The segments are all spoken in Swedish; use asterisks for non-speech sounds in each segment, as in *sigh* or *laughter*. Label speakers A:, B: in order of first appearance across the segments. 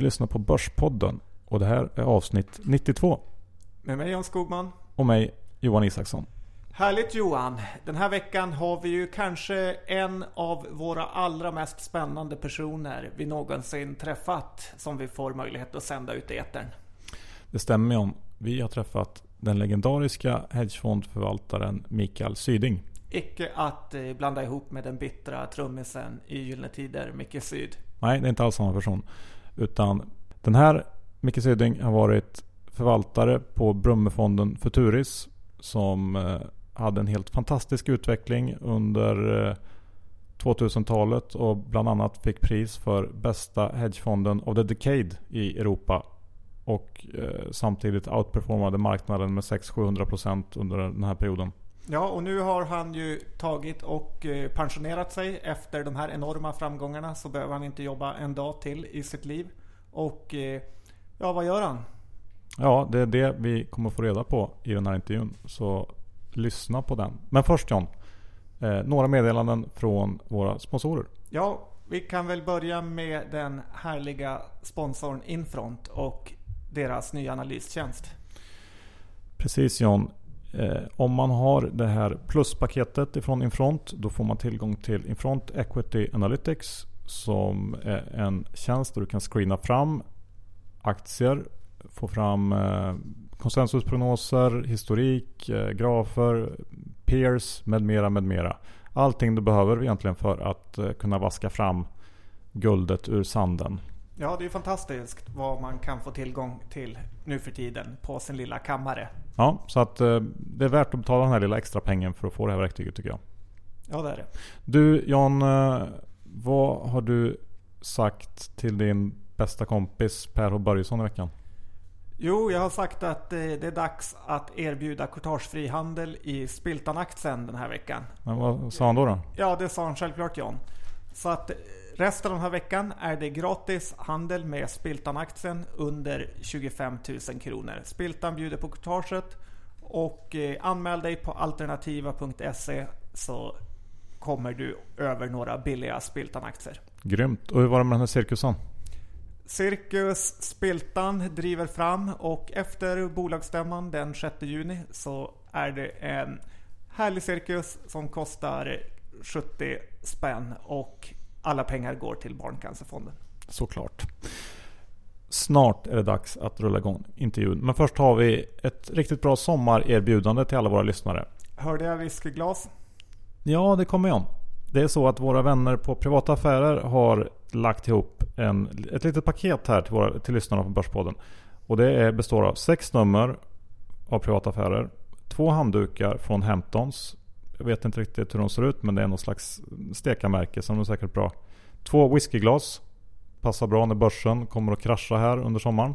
A: Ni lyssnar på Börspodden och det här är avsnitt 92.
B: Med mig Jan Skogman.
A: Och mig Johan Isaksson.
B: Härligt Johan! Den här veckan har vi ju kanske en av våra allra mest spännande personer vi någonsin träffat som vi får möjlighet att sända ut i etern.
A: Det stämmer John. Vi har träffat den legendariska hedgefondförvaltaren Mikael Syding.
B: Icke att eh, blanda ihop med den bittra trummisen i Gyllene Tider, Micke Syd.
A: Nej, det är inte alls samma person. Utan den här Micke Syding har varit förvaltare på Brummefonden Futuris som eh, hade en helt fantastisk utveckling under eh, 2000-talet och bland annat fick pris för bästa hedgefonden of the decade i Europa. Och eh, samtidigt outperformade marknaden med 600-700% under den här perioden.
B: Ja, och nu har han ju tagit och eh, pensionerat sig. Efter de här enorma framgångarna så behöver han inte jobba en dag till i sitt liv. Och ja, vad gör han?
A: Ja, det är det vi kommer få reda på i den här intervjun. Så lyssna på den. Men först John. Eh, några meddelanden från våra sponsorer.
B: Ja, vi kan väl börja med den härliga sponsorn Infront och deras nya analystjänst.
A: Precis John. Eh, om man har det här pluspaketet ifrån Infront då får man tillgång till Infront Equity Analytics som är en tjänst där du kan screena fram aktier, få fram eh, konsensusprognoser, historik, eh, grafer, peers med mera, med mera. Allting du behöver egentligen för att eh, kunna vaska fram guldet ur sanden.
B: Ja, det är fantastiskt vad man kan få tillgång till nu för tiden på sin lilla kammare.
A: Ja, så att eh, det är värt att betala den här lilla extra pengen för att få det här verktyget tycker jag.
B: Ja, det är det.
A: Du Jan, vad har du sagt till din bästa kompis Per H Börjesson i veckan?
B: Jo, jag har sagt att det är dags att erbjuda courtagefri handel i Spiltan-aktien den här veckan.
A: Men vad sa han då, då?
B: Ja, det sa han självklart John. Så att resten av den här veckan är det gratis handel med Spiltan-aktien under 25 000 kronor. Spiltan bjuder på courtaget och eh, anmäl dig på alternativa.se så kommer du över några billiga Spiltan-aktier.
A: Grymt. Och hur var det med den här cirkusen?
B: Cirkus Spiltan driver fram och efter bolagsstämman den 6 juni så är det en härlig cirkus som kostar 70 spänn och alla pengar går till Barncancerfonden.
A: Såklart. Snart är det dags att rulla igång intervjun. Men först har vi ett riktigt bra sommarerbjudande till alla våra lyssnare.
B: Hörde jag whiskyglas?
A: Ja, det kommer jag. Det är så att våra vänner på Privata Affärer har lagt ihop en, ett litet paket här till, våra, till lyssnarna på Börspodden. Och det är, består av sex nummer av Privata Affärer. Två handdukar från Hamptons. Jag vet inte riktigt hur de ser ut men det är någon slags stekarmärke som är säkert bra. Två whiskyglas. Passar bra när börsen kommer att krascha här under sommaren.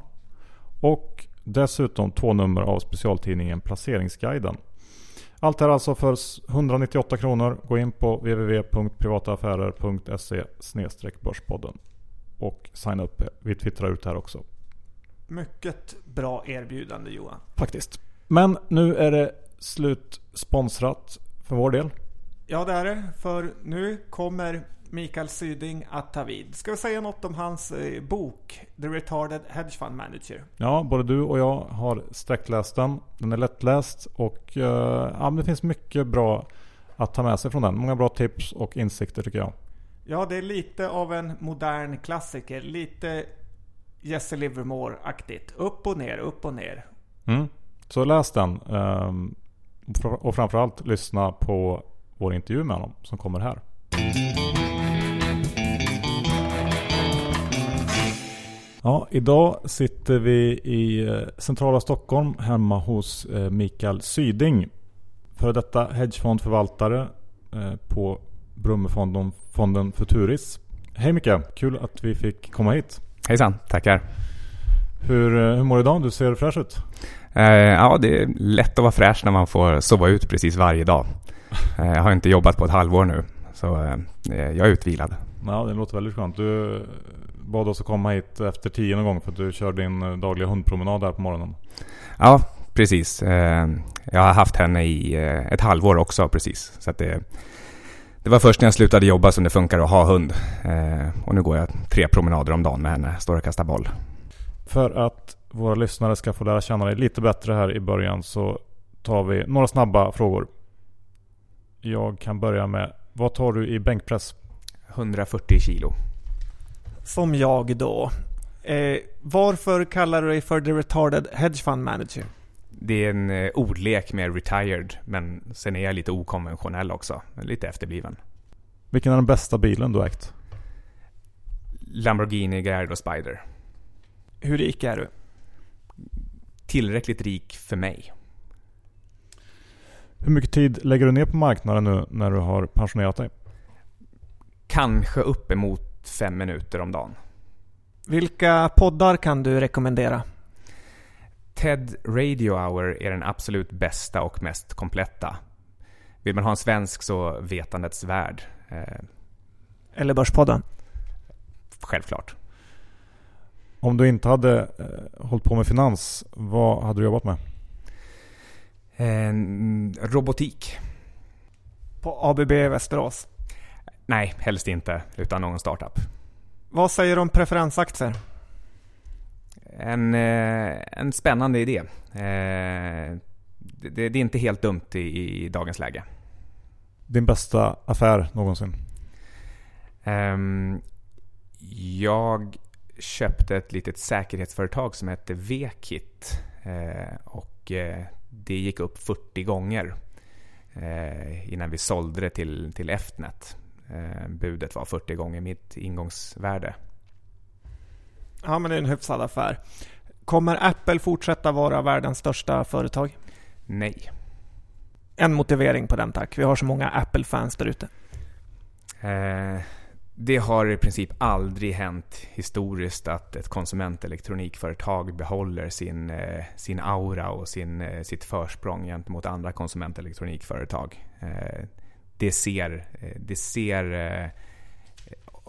A: Och dessutom två nummer av specialtidningen Placeringsguiden. Allt är alltså för 198 kronor. Gå in på www.privataaffärer.se börspodden och signa upp. Vi twittrar ut det här också.
B: Mycket bra erbjudande Johan.
A: Faktiskt. Men nu är det slut sponsrat för vår del.
B: Ja det är det. För nu kommer Mikael Syding att ta vid. Ska vi säga något om hans eh, bok The Retarded Hedge Fund Manager?
A: Ja, både du och jag har sträckläst den. Den är lättläst och uh, ja, det finns mycket bra att ta med sig från den. Många bra tips och insikter tycker jag.
B: Ja, det är lite av en modern klassiker. Lite Jesse Livermore-aktigt. Upp och ner, upp och ner.
A: Mm. Så läs den. Um, och framförallt lyssna på vår intervju med honom som kommer här. Ja, idag sitter vi i eh, centrala Stockholm hemma hos eh, Mikael Syding. Före detta hedgefondförvaltare eh, på Brummefonden fonden Futuris. Hej Micke! Kul att vi fick komma hit.
C: Hejsan, tackar.
A: Hur, hur mår du idag? Du ser fräsch ut.
C: Ja, det är lätt att vara fräsch när man får sova ut precis varje dag. jag har inte jobbat på ett halvår nu, så jag är utvilad.
A: Ja, det låter väldigt skönt. Du bad oss att komma hit efter tio någon gång för att du kör din eh, dagliga hundpromenad här på morgonen.
C: Ja, precis. Eh, jag har haft henne i eh, ett halvår också precis. Så det, Det var först när jag slutade jobba som det funkar att ha hund. Eh, och nu går jag tre promenader om dagen med henne, står och kastar boll.
A: För att våra lyssnare ska få lära känna dig lite bättre här i början så tar vi några snabba frågor. Jag kan börja med, vad tar du i bänkpress?
C: 140 kilo.
B: Som jag då. Eh, varför kallar du dig för The Retarded Hedge Fund Manager?
C: Det är en eh, ordlek med retired, men sen är jag lite okonventionell också. Lite efterbliven.
A: Vilken är den bästa bilen du ägt?
C: Lamborghini Gallardo Spider.
B: Hur rik är du?
C: Tillräckligt rik för mig.
A: Hur mycket tid lägger du ner på marknaden nu när du har pensionerat dig?
C: Kanske uppemot fem minuter om dagen.
B: Vilka poddar kan du rekommendera?
C: TED Radio Hour är den absolut bästa och mest kompletta. Vill man ha en svensk så Vetandets Värld. Eh,
B: Eller Börspodden?
C: självklart.
A: Om du inte hade eh, hållit på med finans, vad hade du jobbat med?
C: Eh, robotik?
B: På ABB Västerås?
C: Nej, helst inte. Utan någon startup.
B: Vad säger du om preferensaktier?
C: En, eh, en spännande idé. Eh, det, det är inte helt dumt i, i dagens läge.
A: Din bästa affär någonsin?
C: Ehm, jag köpte ett litet säkerhetsföretag som hette V-Kit. Eh, och eh, det gick upp 40 gånger eh, innan vi sålde det till, till Eftnet. Eh, budet var 40 gånger mitt ingångsvärde.
B: Ja, men det är en hyfsad affär. Kommer Apple fortsätta vara världens största företag?
C: Nej.
B: En motivering på den tack. Vi har så många Apple-fans där ute.
C: Eh, det har i princip aldrig hänt historiskt att ett konsumentelektronikföretag behåller sin, eh, sin aura och sin, eh, sitt försprång gentemot andra konsumentelektronikföretag. Eh, det ser, det ser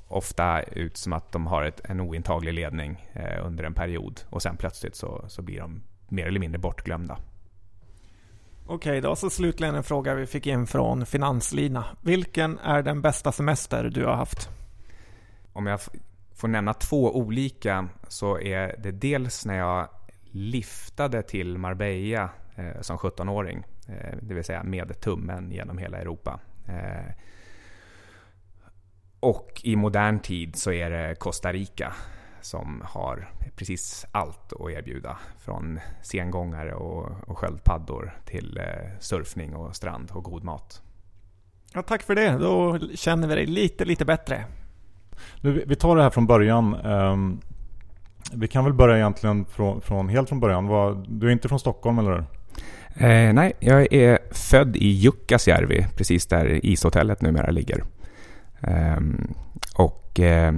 C: ofta ut som att de har ett, en ointaglig ledning under en period och sen plötsligt så, så blir de mer eller mindre bortglömda.
B: Okej då, så slutligen en fråga vi fick in från Finanslina. Vilken är den bästa semester du har haft?
C: Om jag får nämna två olika så är det dels när jag liftade till Marbella eh, som 17-åring. Eh, det vill säga med tummen genom hela Europa. Eh, och i modern tid så är det Costa Rica som har precis allt att erbjuda. Från sengångare och, och sköldpaddor till eh, surfning och strand och god mat.
B: Ja, tack för det. Då känner vi dig lite, lite bättre.
A: Nu, vi- tar det här från början. Ehm, vi kan väl börja egentligen från, från helt från början. Du är inte från Stockholm eller hur?
C: Eh, nej, jag är född i Jukkasjärvi, precis där ishotellet numera ligger. Ehm, och eh,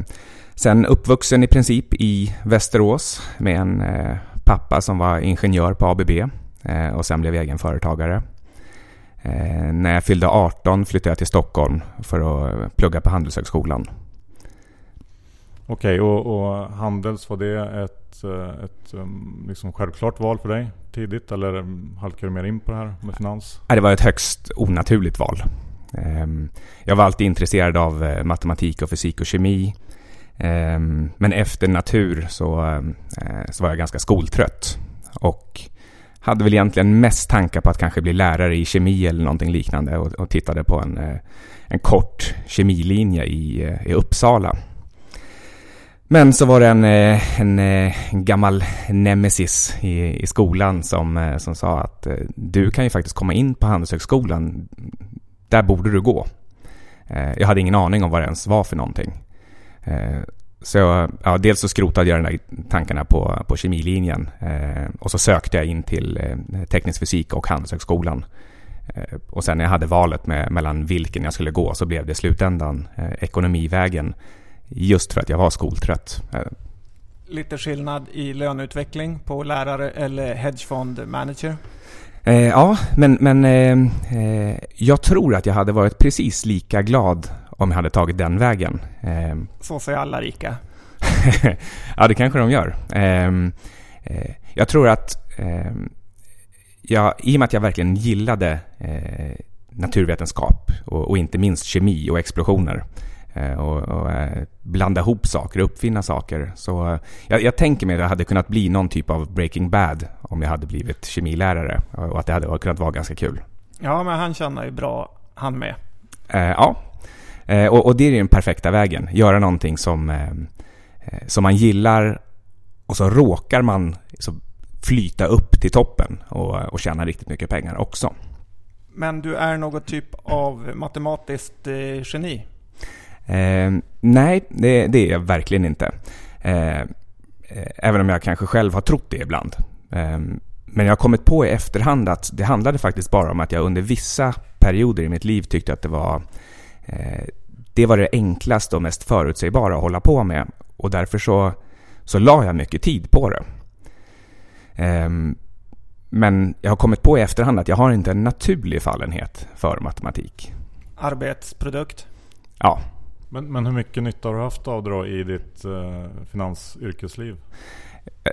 C: sen uppvuxen i princip i Västerås med en eh, pappa som var ingenjör på ABB eh, och sen blev jag egen företagare. Eh, när jag fyllde 18 flyttade jag till Stockholm för att plugga på Handelshögskolan.
A: Okej, och, och Handels, var det ett, eh, ett ehm, liksom självklart val för dig tidigt? Eller ehm, halkade du mer in på det här med finans?
C: Nej, Det var ett högst onaturligt val. Ehm, jag var alltid intresserad av eh, matematik och fysik och kemi. Men efter natur så, eh, så var jag ganska skoltrött. Och hade väl egentligen mest tankar på att kanske bli lärare i kemi eller någonting liknande och, och tittade på en, en kort kemilinje i, i Uppsala. Men så var det en, eh, en, en gammal nemesis i, i skolan som, eh, som sa att du kan ju faktiskt komma in på Handelshögskolan. Där borde du gå. Jag hade ingen aning om vad det ens var för någonting. Så jag, ja, dels så skrotade jag de där tankarna på, på kemilinjen och så sökte jag in till teknisk fysik och Handelshögskolan. Och sen när jag hade valet med, mellan vilken jag skulle gå så blev det i slutändan ekonomivägen. Just för att jag var skoltrött.
B: Lite skillnad i löneutveckling på lärare eller hedgefond manager.
C: Eh, ja, men, men eh, eh, jag tror att jag hade varit precis lika glad om jag hade tagit den vägen. Eh,
B: Så säger alla rika. *laughs*
C: ja, det kanske de gör. Ehm, eh, jag tror att ehm, jag, i och med att jag verkligen gillade eh, naturvetenskap och, och, inte minst kemi och explosioner. Eh, och, och eh, blanda ihop saker, uppfinna saker. Så eh, jag, jag, tänker mig att det hade kunnat bli någon typ av Breaking Bad om jag hade blivit kemilärare och att det hade kunnat vara ganska kul.
B: Ja, men han känner ju bra, han med.
C: ja, och, och, det är den perfekta vägen. Göra någonting som, som man gillar och så råkar man så flyta upp till toppen och, och tjäna riktigt mycket pengar också.
B: Men du är något typ av matematiskt eh, geni?
C: Eh, nej, det, det, är jag verkligen inte. Eh, även om jag kanske själv har trott det ibland. Eh, men jag har kommit på i efterhand att det handlade faktiskt bara om att jag under vissa perioder i mitt liv tyckte att det var eh, det var det enklaste och mest förutsägbara att hålla på med. Och därför så, så la jag mycket tid på det. Ehm, men jag har kommit på i efterhand att jag har inte en naturlig fallenhet för matematik.
B: Arbetsprodukt?
C: Ja.
A: Men, men hur mycket nytta har du haft av det då i ditt eh, finansyrkesliv?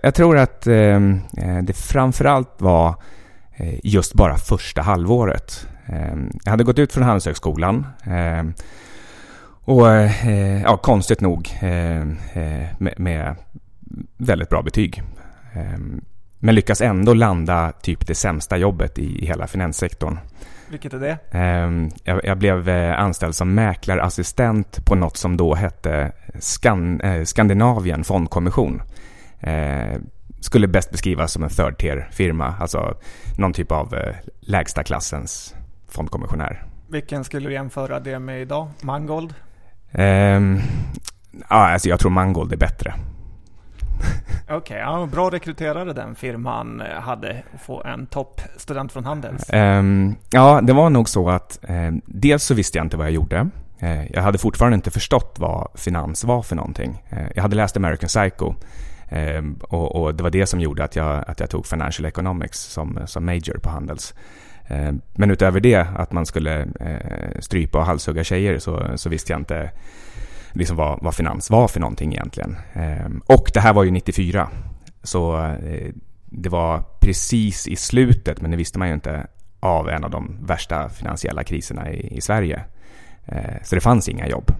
C: Jag tror att ehm, eh, det framförallt var eh, just bara första halvåret. Eh, jag hade gått ut från Handelshögskolan eh, och eh, ja, konstigt nog ehm, eh, med, med, väldigt bra betyg. Ehm, men lyckas ändå landa typ det sämsta jobbet i hela finanssektorn.
B: Vilket är det?
C: Ehm, jag, blev eh, anställd som mäklarassistent på något som då hette Skan, eh, Skandinavien fondkommission. Ehm, skulle bäst beskrivas som en third tier firma, alltså någon typ av eh, lägsta klassens fondkommissionär.
B: Vilken skulle du jämföra det med idag? Mangold?
C: Um, ja, alltså jag tror Mangold är bättre.
B: Okej, okay, ja, bra rekryterare den firman eh, hade att få en toppstudent från Handels.
C: Um, ja, det var nog så att um, dels så visste jag inte vad jag gjorde. Uh, jag hade fortfarande inte förstått vad finans var för någonting. Uh, jag hade läst American Psycho um, och, och, det var det som gjorde att jag, att jag tog Financial Economics som, som major på Handels. Ehm, men utöver det, att man skulle strypa och halshugga tjejer, så, så visste jag inte liksom vad, vad finans var för någonting egentligen. Ehm, och det här var ju 94. Så eh, det var precis i slutet, men det visste man ju inte, av en av de värsta finansiella kriserna i, i Sverige. Eh, så det fanns inga jobb.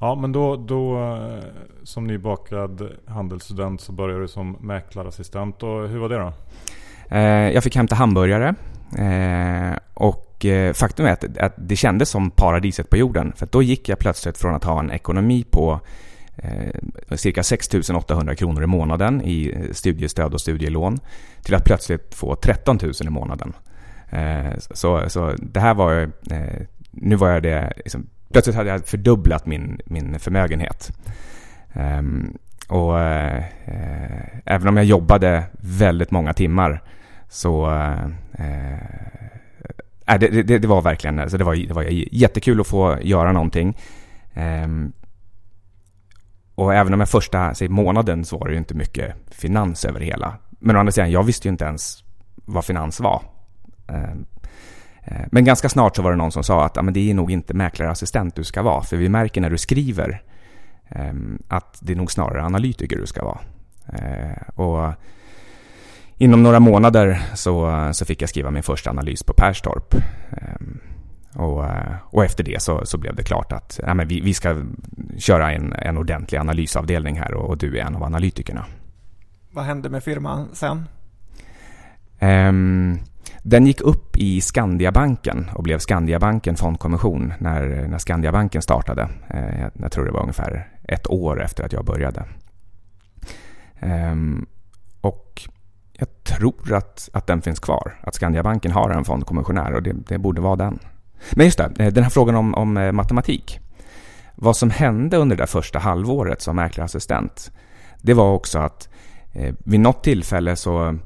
A: Ja, men då, då eh, som nybakad handelsstudent så började du som mäklarassistent. Och hur var det då?
C: Jag fick hämta hamburgare. Och Eh, faktum är att, att det kändes som paradiset på jorden. För då gick jag plötsligt från att ha en ekonomi på eh, cirka 6 800 kronor i månaden i eh, studiestöd och studielån till att plötsligt få 13 000 i månaden. Eh, så, så det här var eh, nu var jag det, liksom, plötsligt hade jag fördubblat min, min förmögenhet. Ehm, och eh, eh, även om jag jobbade väldigt många timmar så eh, äh, det, det, det, var verkligen alltså det var, det var jättekul att få göra någonting. Um, och även om jag första säg, månaden så var det ju inte mycket finans över det hela. Men å andra sidan, jag visste ju inte ens vad finans var. Um, men ganska snart så var det någon som sa att ah, men det är nog inte mäklarassistent du ska vara. För vi märker när du skriver um, att det är nog snarare analytiker du ska vara. Uh, och inom några månader så, så fick jag skriva min första analys på Perstorp. Ehm, och, och, efter det så, så blev det klart att ja, men vi, vi ska köra en, en ordentlig analysavdelning här och, och, du är en av analytikerna.
B: Vad hände med firman sen?
C: Um, den gick upp i Skandiabanken och blev Skandiabanken fondkommission när, när Skandiabanken startade. Jag, jag, tror det var ungefär ett år efter att jag började. Um, och jag tror att, att den finns kvar. Att Skandiabanken har en fondkommissionär och det, det borde vara den. Men just det, eh, den här frågan om, om eh, matematik. Vad som hände under det där första halvåret som mäklarassistent, det var också att eh, vid något tillfälle så,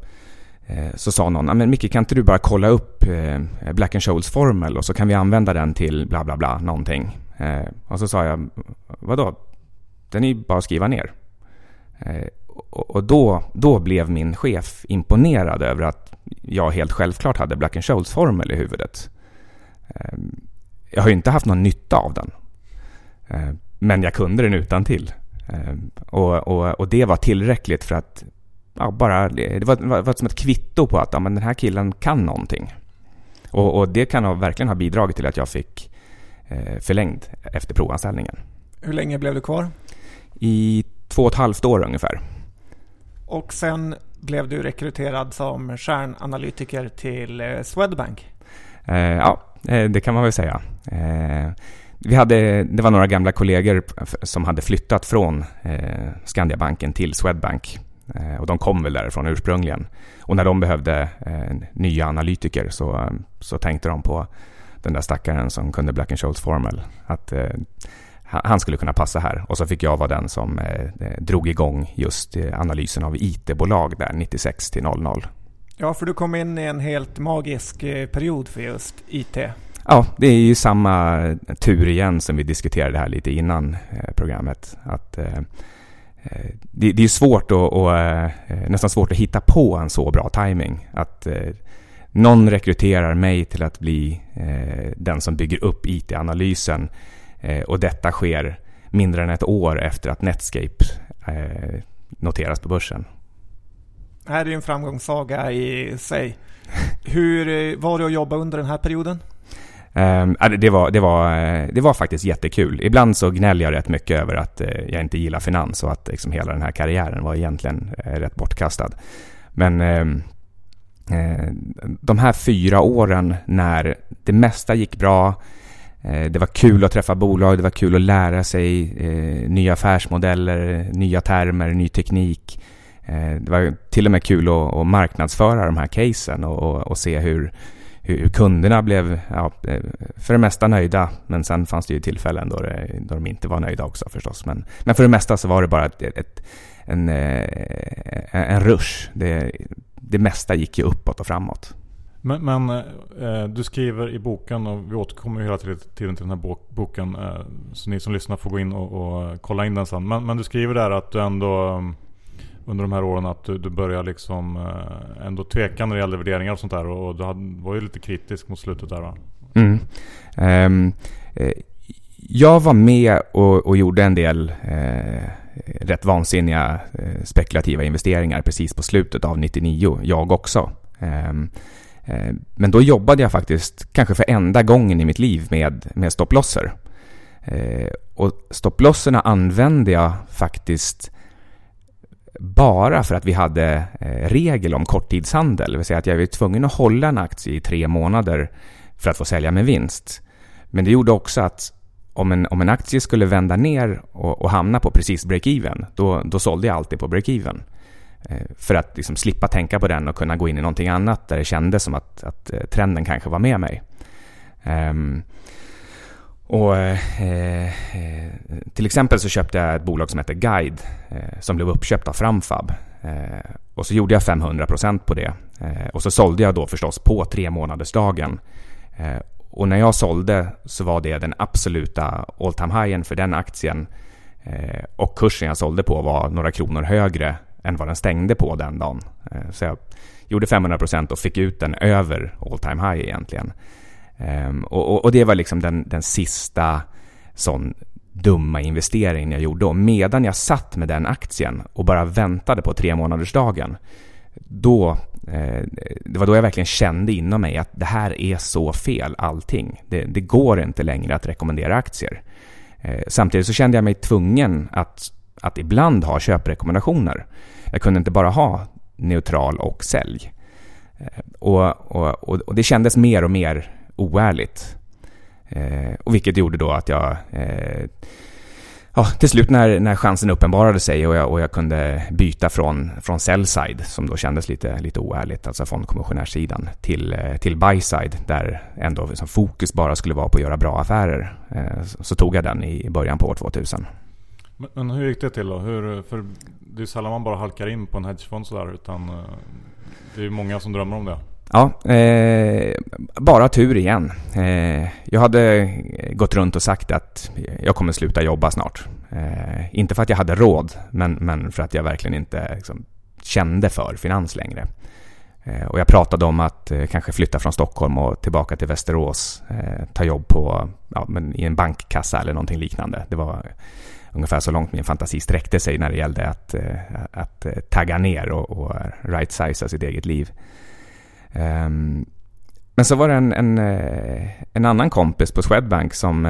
C: eh, så sa någon, men Micke kan inte du bara kolla upp eh, Black and Scholes formel och så kan vi använda den till bla bla bla någonting. Eh, och så sa jag, vadå? Den är ju bara att skriva ner. Eh, Eh, och då, då blev min chef imponerad över att jag helt självklart hade Black Scholes formel i huvudet. Ehm, jag har ju inte haft någon nytta av den. Ehm, men jag kunde den utan till. Ehm, och, och, och det var tillräckligt för att ja, bara, det var, var, var som ett kvitto på att ja, men den här killen kan någonting. Och, och, det kan ha, verkligen ha bidragit till att jag fick eh, förlängd efter provanställningen.
B: Hur länge blev du kvar?
C: I två och ett halvt år ungefär.
B: Och sen blev du rekryterad som stjärnanalytiker till eh, Swedbank.
C: Eh, ja, eh, det kan man väl säga. Eh, vi hade, det var några gamla kollegor som hade flyttat från eh, Skandiabanken till Swedbank. Eh, och de kom väl därifrån ursprungligen. Och när de behövde eh, nya analytiker så, eh, så tänkte de på den där stackaren som kunde Black Scholes formel. Att eh, han skulle kunna passa här. Och så fick jag vara den som eh, drog igång just eh, analysen av IT-bolag där 96 till 00.
B: Ja, för du kom in i en helt magisk eh, period för just IT.
C: Ja, det är ju samma tur igen som vi diskuterade här lite innan eh, programmet. Att, eh, eh det, det, är svårt att, och, eh, nästan svårt att hitta på en så bra timing. Att eh, någon rekryterar mig till att bli eh, den som bygger upp IT-analysen och detta sker mindre än ett år efter att Netscape noteras på börsen.
B: Det här är ju en framgångssaga i sig. Hur var det att jobba under den här perioden?
C: Um, det, var, det, var, eh, det var faktiskt jättekul. Ibland så gnäller jag rätt mycket över att jag inte gillar finans och att liksom, hela den här karriären var egentligen rätt bortkastad. Men uh, de här fyra åren när det mesta gick bra, Eh, det var kul att träffa bolag, det var kul att lära sig eh, nya affärsmodeller, nya termer, ny teknik. Eh, det var till och med kul att, att marknadsföra de här casen och, och, och se hur hur kunderna blev ja, för det mesta nöjda. Men sen fanns det ju tillfällen då, det, då de inte var nöjda också förstås. Men, men för det mesta så var det bara ett, ett, en, en rush. Det, det mesta gick ju uppåt och framåt.
A: Men, men eh, du skriver i boken och vi återkommer hela tiden till den här boken. Eh, så ni som lyssnar får gå in och, och kolla in den sen. Men, men, du skriver där att du ändå eh, under de här åren att du, du börjar liksom eh, ändå tveka när det gäller värderingar och sånt där. Och du hade, var ju lite kritisk mot slutet där va?
C: Mm. Um, jag var med och, och gjorde en del eh, rätt vansinniga eh, spekulativa investeringar precis på slutet av 99, jag också. Ehm, Eh, men då jobbade jag faktiskt, kanske för enda gången i mitt liv, med, med stopplosser. Eh, och stopplosserna använde jag faktiskt bara för att vi hade eh, regel om korttidshandel. Det vill säga att jag var tvungen att hålla en aktie i tre månader för att få sälja med vinst. Men det gjorde också att om en, om en aktie skulle vända ner och, och hamna på precis break-even, då, då sålde jag alltid på break-even. Eh, för att liksom slippa tänka på den och kunna gå in i någonting annat där det kändes som att, att eh, trenden kanske var med mig. Um, och, eh, eh, till exempel så köpte jag ett bolag som heter Guide eh, som blev uppköpt av Framfab. Eh, och så gjorde jag 500% på det. Eh, och så sålde jag då förstås på tre månadersdagen. Eh, och när jag sålde så var det den absoluta all time highen för den aktien. och kursen jag sålde på var några kronor högre än vad den stängde på den dagen. Eh, så jag gjorde 500% och fick ut den över all time high egentligen. Ehm, och, och, och, det var liksom den, den sista sån dumma investeringen jag gjorde. Och medan jag satt med den aktien och bara väntade på tre månadersdagen då, eh, det var då jag verkligen kände inom mig att det här är så fel allting. Det, det går inte längre att rekommendera aktier. Eh, samtidigt så kände jag mig tvungen att, att ibland ha köprekommendationer. Jag kunde inte bara ha neutral och sälj. Eh, och, och, och, det kändes mer och mer oärligt. Eh, och vilket gjorde då att jag eh, ja, till slut när, när chansen uppenbarade sig och jag, och jag kunde byta från, från sell-side, som då kändes lite, lite oärligt, alltså från kommissionärssidan, till, eh, till buy-side, där ändå liksom fokus bara skulle vara på att göra bra affärer. Eh, så, så, tog jag den i början på år 2000.
A: Men, men hur gick det till då? Hur, för det är sällan man bara halkar in på en hedgefond sådär, utan eh, det är många som drömmer om det.
C: Ja, eh, bara tur igen. Eh, jag hade gått runt och sagt att jag kommer sluta jobba snart. Eh, inte för att jag hade råd, men, men för att jag verkligen inte liksom, kände för finans längre. Eh, och jag pratade om att eh, kanske flytta från Stockholm och tillbaka till Västerås. Eh, ta jobb på, ja, men i en bankkassa eller någonting liknande. Det var ungefär så långt min fantasi sträckte sig när det gällde att, eh, att eh, tagga ner och, och right-siza sitt eget liv. Ehm, men så var det en, en, eh, en annan kompis på Swedbank som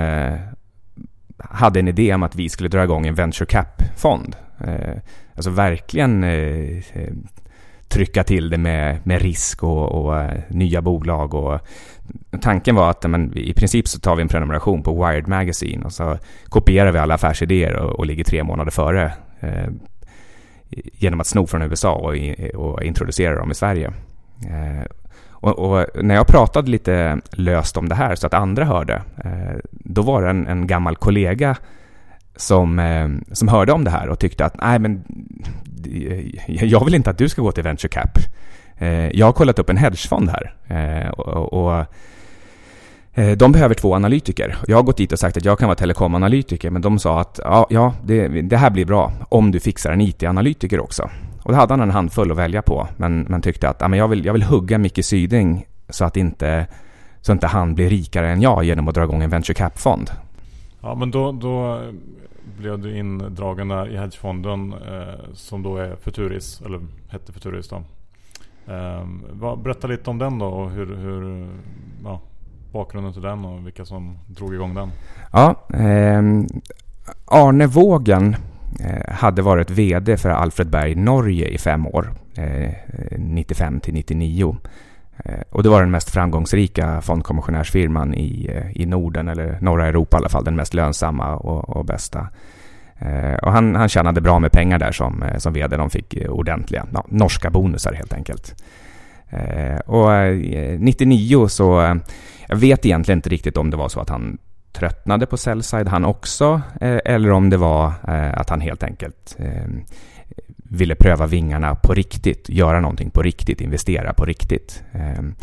C: hade en idé om att vi skulle dra igång en venture cap-fond. Alltså verkligen trycka till det med, med risk och, och eh, nya bolag. Och, tanken var att men, i princip så tar vi en prenumeration på Wired Magazine och så kopierar vi alla affärsidéer och, och ligger tre månader före eh, genom att sno från USA och, och introducera dem i Sverige. Eh, och, och, när jag pratade lite löst om det här så att andra hörde, eh, då var det en, en gammal kollega som, eh, som hörde om det här och tyckte att nej men Eh, jag vill inte att du ska gå till venture cap. Eh, jag har kollat upp en hedgefond här eh, och, och de behöver två analytiker. Jag har gått dit och sagt att jag kan vara telekomanalytiker, men de sa att ja, ja det, det här blir bra om du fixar en IT-analytiker också. Och då hade han en handfull att välja på, men, men tyckte att ja, men jag, vill, jag vill hugga Micke Syding så att inte, så inte han blir rikare än jag genom att dra igång en venture cap-fond.
A: Ja, men då, då blev du indragen där i hedgefonden eh, som då är Futuris, eller hette Futuris då. Eh, berätta lite om den då och hur, hur ja, bakgrunden till den och vilka som drog igång den.
C: Ja, eh, Arne Vågen eh, hade varit VD för Alfred Berg Norge i fem år, eh, eh, 95 till 99. Eh, och det var den mest framgångsrika fondkommissionärsfirman i, eh, i Norden, eller norra Europa i alla fall, den mest lönsamma och, och bästa. Eh, och han, han tjänade bra med pengar där som, som vd. De fick ordentliga ja, norska bonusar helt enkelt. Och 99 så, jag vet egentligen inte riktigt om det var så att han tröttnade på Sellside han också, eller om det var att han helt enkelt ville pröva vingarna på riktigt, göra någonting på riktigt, investera på riktigt. Ehm,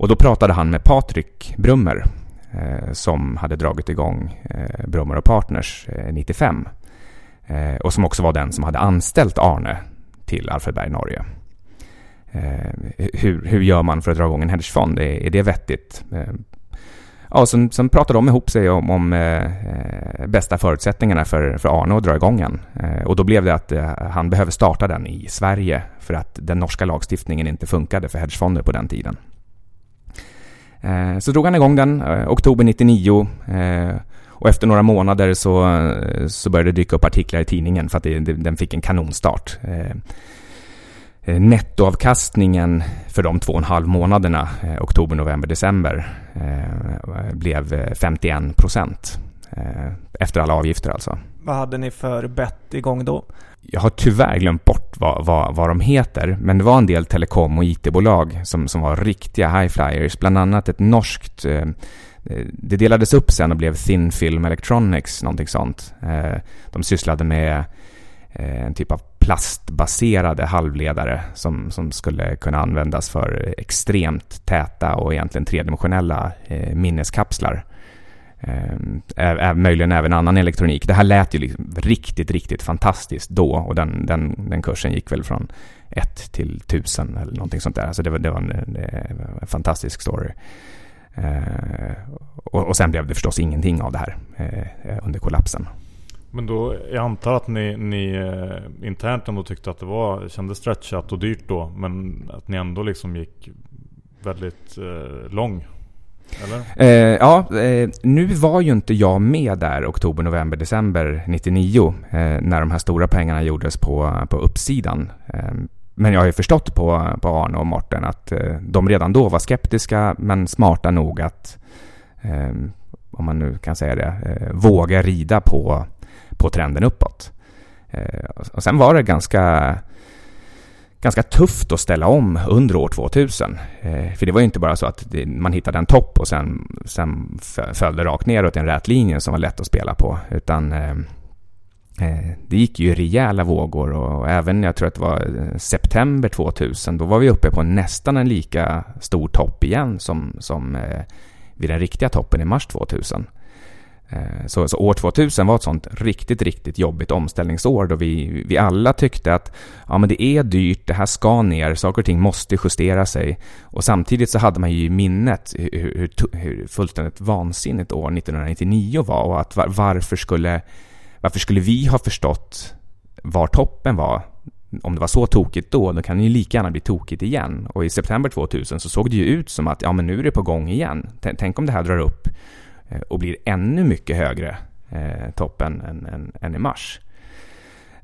C: och då pratade han med Patrik Brummer eh, som hade dragit igång eh, Brummer och Partners eh, 95 och som också var den som hade anställt Arne till Alfred Berg Norge. Hur, hur gör man för att dra igång en hedgefond? Är, är det vettigt? Ehm, Ja, sen, sen pratade de ihop sig om, om eh, eh, bästa förutsättningarna för, för Arne att dra igång en. Eh, och då blev det att eh, han behöver starta den i Sverige för att den norska lagstiftningen inte funkade för hedgefonder på den tiden. Eh, så drog han igång den, eh, oktober 99. Eh, och efter några månader så, eh, så började det dyka upp artiklar i tidningen för att det, det, den fick en kanonstart. Eh, nettoavkastningen för de två och en halv månaderna, eh, oktober, november, december, eh, blev 51 procent. Efter alla avgifter alltså.
B: Vad hade ni för bett igång då?
C: Jag har tyvärr glömt bort vad, vad, vad de heter, men det var en del telekom och IT-bolag som, som var riktiga high flyers, bland annat ett norskt det delades upp sen och blev Thin Film Electronics, någonting sånt. De sysslade med Eh, en typ av plastbaserade halvledare som, som skulle kunna användas för extremt täta och egentligen tredimensionella eh, minneskapslar. Eh, möjligen även annan elektronik. Det här lät ju liksom riktigt, riktigt fantastiskt då och den, den, den kursen gick väl från 1 till 1000 eller någonting sånt där. Alltså det var, det var en, en fantastisk story. Eh, och, och sen blev det förstås ingenting av det här eh, under kollapsen.
A: Men då, jag antar att ni, ni eh, internt ändå tyckte att det var, kändes stretchat och dyrt då. Men att ni ändå liksom gick väldigt eh, lång. Eller?
C: Eh, ja, eh, nu var ju inte jag med där oktober, november, december 99 eh, när de här stora pengarna gjordes på, på uppsidan. Eh, men jag har ju förstått på, på Arne och Morten att eh, de redan då var skeptiska men smarta nog att, eh, om man nu kan säga det, eh, våga rida på på trenden uppåt. Eh, och sen var det ganska, ganska tufft att ställa om under år 2000. Eh, för det var ju inte bara så att man hittade en topp och sen, sen föll det rakt neråt i en rät linje som var lätt att spela på. Utan eh, det gick ju rejäla vågor och även, jag tror att det var september 2000, då var vi uppe på nästan en lika stor topp igen som, som vid den riktiga toppen i mars 2000. Eh, så, så, år 2000 var ett sånt riktigt, riktigt jobbigt omställningsår då vi, vi alla tyckte att ja, men det är dyrt, det här ska ner, saker och ting måste justera sig. Och samtidigt så hade man ju i minnet hur, hur, hur fullständigt vansinnigt år 1999 var och att var, varför, skulle, varför skulle vi ha förstått var toppen var om det var så tokigt då, då kan det ju lika gärna bli tokigt igen. Och i september 2000 så såg det ju ut som att ja, men nu är det på gång igen. Tänk om det här drar upp och blir ännu mycket högre eh, toppen än, än, än i mars.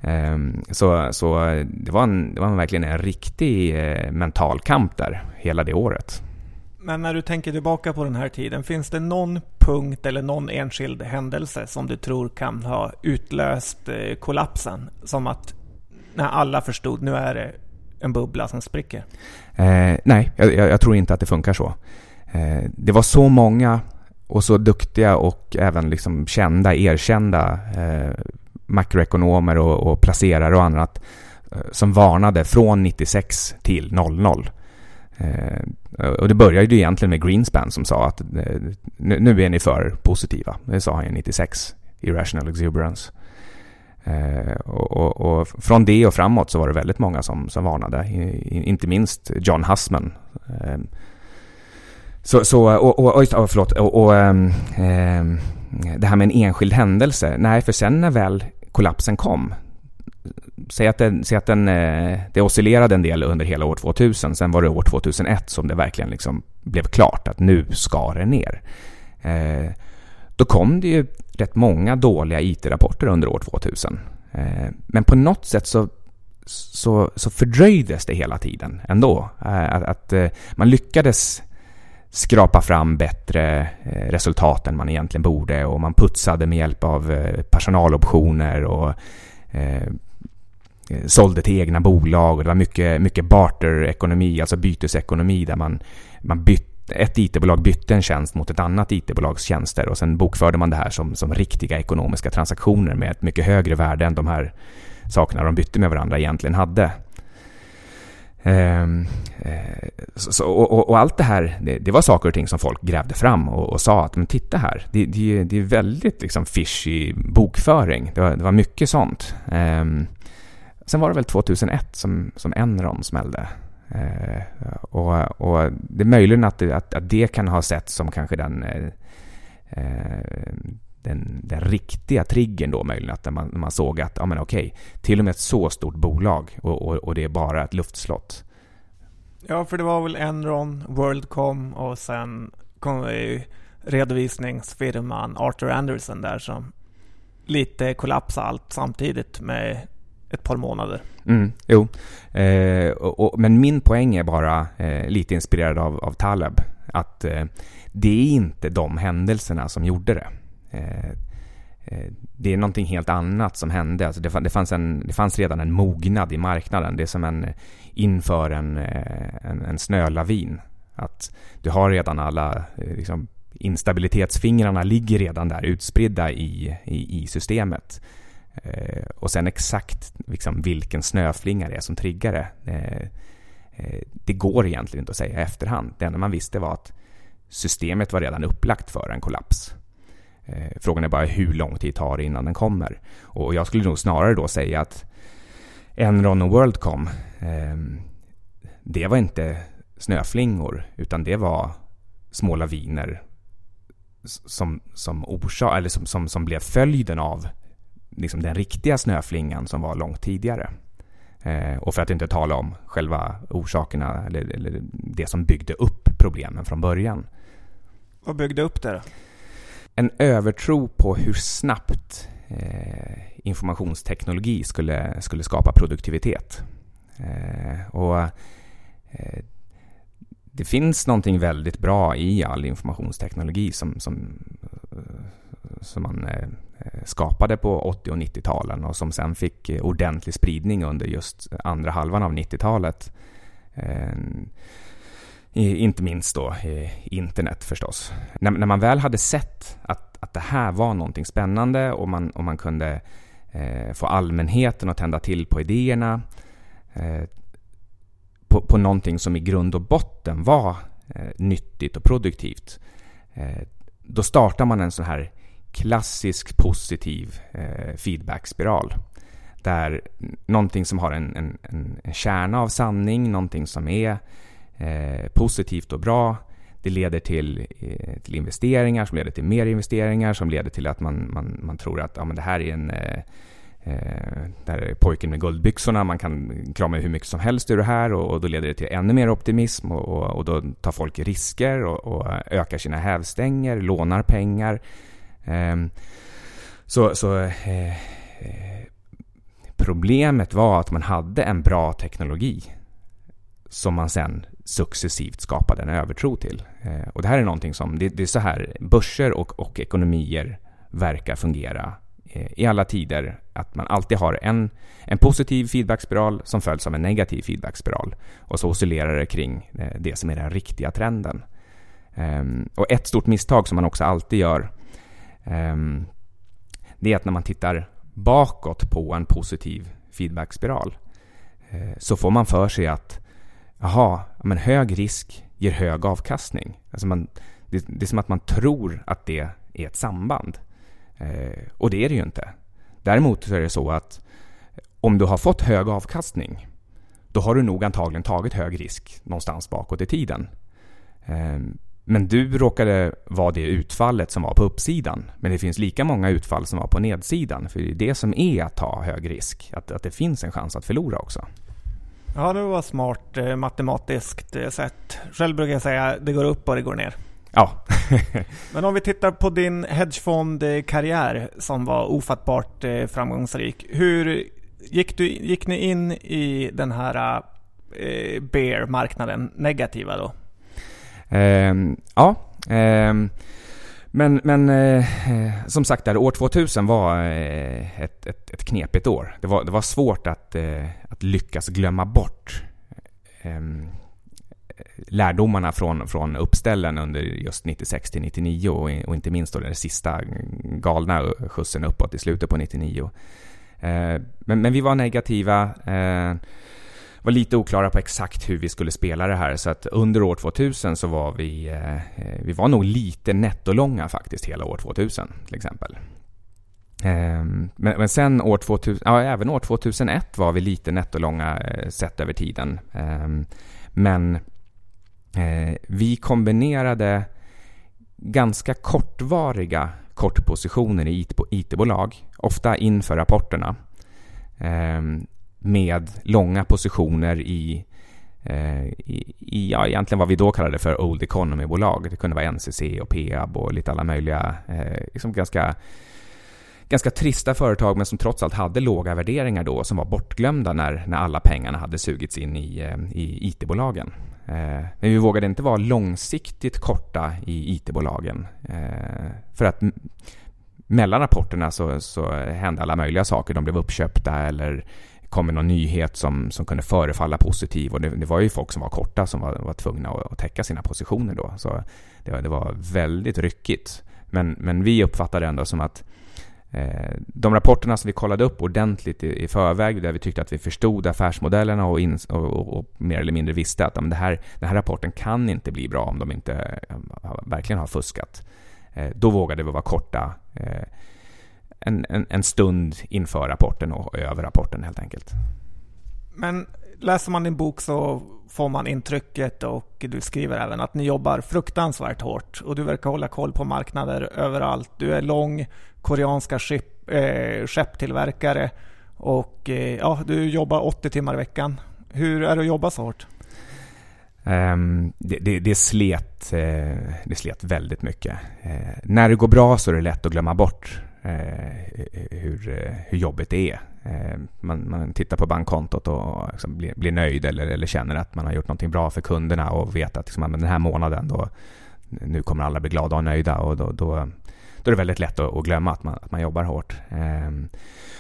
C: Ehm, så, så det, var en, det var verkligen en riktig eh, mental kamp där hela det året.
B: Men när du tänker tillbaka på den här tiden, finns det någon punkt eller någon enskild händelse som du tror kan ha utlöst eh, kollapsen? Som att när alla förstod, nu är det en bubbla som spricker?
C: Eh, nej, jag, jag, tror inte att det funkar så. Eh, det var så många och så duktiga och även liksom kända, erkända eh, makroekonomer och, och placerare och annat eh, som varnade från 96 till 00. Eh, och det började ju egentligen med Greenspan som sa att eh, nu, nu är ni för positiva. Det sa han ju 96, Irrational Exuberance. Eh, och, och, och, från det och framåt så var det väldigt många som, som varnade. Inte minst John Hussman. Eh, så, så, eh, och, och, och, förlåt, och, och ähm, det här med en enskild händelse. Nej, för sen när väl kollapsen kom. Säg att, den, säg att den, eh, det oscillerade en del under hela år 2000. Sen var det år 2001 som det verkligen liksom blev klart att nu ska det ner. Eh, då kom det ju rätt många dåliga IT-rapporter under år 2000. Eh, men på något sätt så, så, så fördröjdes det hela tiden ändå. Eh, att, att man lyckades skrapa fram bättre eh, resultat än man egentligen borde och man putsade med hjälp av eh, personaloptioner och eh, eh, sålde till egna bolag och det var mycket, mycket barter-ekonomi, alltså bytesekonomi där man, man bytte ett IT-bolag bytte en tjänst mot ett annat IT-bolags tjänster och sen bokförde man det här som, som riktiga ekonomiska transaktioner med ett mycket högre värde än de här sakerna de bytte med varandra egentligen hade. Ehm, eh, så, och, och, allt det här, det, det, var saker och ting som folk grävde fram och, och sa att men titta här, det, det, det är väldigt liksom fishy bokföring. Det var, det var mycket sånt. Um, sen var det väl 2001 som, som Enron smällde. Uh, och, och, det är möjligt att det, att, att det kan ha sett som kanske den eh, eh den, den riktiga triggern då möjligen, att man, man såg att, ja men okej, till och med ett så stort bolag och, och, och det är bara ett luftslott.
B: Ja, för det var väl Enron, Worldcom och sen kom ju redovisningsfirman Arthur Anderson där som lite kollapsade allt samtidigt med ett par månader.
C: Mm, jo, eh, och, och, men min poäng är bara eh, lite inspirerad av, av Taleb. Att eh, det är inte de händelserna som gjorde det. Eh, eh, det är någonting helt annat som hände. Alltså det, fanns en, det fanns redan en mognad i marknaden. Det är som en inför en, eh, en, en snölavin. Att du har redan alla liksom, instabilitetsfingrarna ligger redan där utspridda i, i, i systemet. Eh, och sen exakt liksom, vilken snöflinga det är som triggar det. Eh, det går egentligen inte att säga i efterhand. Det enda man visste var att systemet var redan upplagt för en kollaps. Eh, frågan är bara hur lång tid tar det innan den kommer. Och jag skulle nog snarare då säga att Enron och Worldcom, ehm, det var inte snöflingor, utan det var små laviner som, som, orsak, eller som, som, som blev följden av liksom den riktiga snöflingan som var långt tidigare. Eh, och för att inte tala om själva orsakerna, eller, eller, det som byggde upp problemen från början.
B: Vad byggde upp det då?
C: En övertro på hur snabbt eh, informationsteknologi skulle, skulle skapa produktivitet. Eh, och eh, Det finns någonting väldigt bra i all informationsteknologi som, som, eh, som man eh, skapade på 80 och 90-talen och som sen fick ordentlig spridning under just andra halvan av 90-talet. Inte minst då internet förstås. När, när, man väl hade sett att, att det här var någonting spännande och man, och man kunde eh, få allmänheten att tända till på idéerna eh, på, på någonting som i grund och botten var eh, nyttigt och produktivt. Eh, då startar man en sån här klassisk positiv eh, feedbackspiral. Där någonting som har en, en, en, kärna av sanning, någonting som är Eh, positivt och bra. Det leder till, eh, till investeringar som leder till mer investeringar som leder till att man, man, man tror att ja, men det här är en, eh, eh där är pojken med guldbyxorna, man kan krama hur mycket som helst ur det här och, och då leder det till ännu mer optimism och, och, och då tar folk risker och, och, ökar sina hävstänger, lånar pengar. Eh, så, så eh, eh, problemet var att man hade en bra teknologi som man sen successivt skapade en övertro till. Eh, och det här är någonting som, det, det är så här börser och, och ekonomier verkar fungera Eh, i alla tider att man alltid har en, en positiv feedbackspiral som följs av en negativ feedbackspiral. Och så oscillerar det kring eh, det som är den riktiga trenden. Ehm, och ett stort misstag som man också alltid gör ehm, det är att när man tittar bakåt på en positiv feedbackspiral eh, så får man för sig att jaha, men hög risk ger hög avkastning. Alltså man, det, det är som att man tror att det är ett samband. Eh, och det är det ju inte. Däremot så är det så att om du har fått hög avkastning, då har du nog antagligen tagit hög risk någonstans bakåt i tiden. Eh, men du råkade vara det utfallet som var på uppsidan. Men det finns lika många utfall som var på nedsidan. För det är det som är att ta hög risk. Att, att det finns en chans att förlora också.
B: Ja, det var smart eh, matematiskt eh, sett. Själv brukar jag säga att det går upp och det går ner.
C: Ja. *laughs*
B: Men om vi tittar på din hedgefondkarriär som var ofattbart eh, framgångsrik. Hur gick, du, gick ni in i den här eh, bear-marknaden negativa då?
C: Um, ja. Um, men, men eh, eh, som sagt, där, år 2000 var eh, ett, ett, ett knepigt år. Det var, det var svårt att, eh, att lyckas glömma bort ehm, lärdomarna från, från uppställen under just 96 till 99 och, och inte minst då den sista galna skjutsen uppåt i slutet på 99. Eh, men, men vi var negativa, eh, var lite oklara på exakt hur vi skulle spela det här så att under år 2000 så var vi, eh, vi var nog lite nettolånga faktiskt hela år 2000 till exempel. Ehm, men, men sen år 2000, ja även år 2001 var vi lite nettolånga eh, sett över tiden. Ehm, men Eh, vi kombinerade ganska kortvariga kortpositioner i IT-bolag, ofta inför rapporterna, ehm, med långa positioner i, eh, i, i, ja, egentligen vad vi då kallade för Old Economy-bolag. Det kunde vara NCC och Peab och lite alla möjliga, eh, liksom ganska ganska trista företag men som trots allt hade låga värderingar då som var bortglömda när, när alla pengarna hade sugits in i, eh, i IT-bolagen. Eh, men vi vågade inte vara långsiktigt korta i IT-bolagen. Eh, för att mellan rapporterna så, så hände alla möjliga saker. De blev uppköpta eller kom med någon nyhet som, som kunde förefalla positiv. Och det, det var ju folk som var korta som var, var tvungna att, att täcka sina positioner då. Så det var, det var väldigt ryckigt. Men, men vi uppfattade det ändå som att Eh, de rapporterna som vi kollade upp ordentligt i, i förväg, där vi tyckte att vi förstod affärsmodellerna och, in, och, och, och mer eller mindre visste att det här, den här rapporten kan inte bli bra om de inte verkligen har fuskat. Eh, då vågade vi vara korta eh, en, en, en stund inför rapporten och över rapporten helt enkelt.
B: Men läser man din bok så får man intrycket och du skriver även att ni jobbar fruktansvärt hårt och du verkar hålla koll på marknader överallt. Du är lång koreanska skepp, äh, skepptillverkare och äh, ja, du jobbar 80 timmar i veckan. Hur är det att jobba så hårt?
C: Um, det, det, det, slet, uh, det slet väldigt mycket. Uh, när det går bra så är det lätt att glömma bort Eh, hur, eh, hur jobbigt det är. Eh, man, man, tittar på bankkontot och liksom blir, blir, nöjd eller, eller, känner att man har gjort någonting bra för kunderna och vet att liksom, den här månaden då, nu kommer alla bli glada och nöjda och då, då, då är det väldigt lätt att, glömma att man, att man jobbar hårt.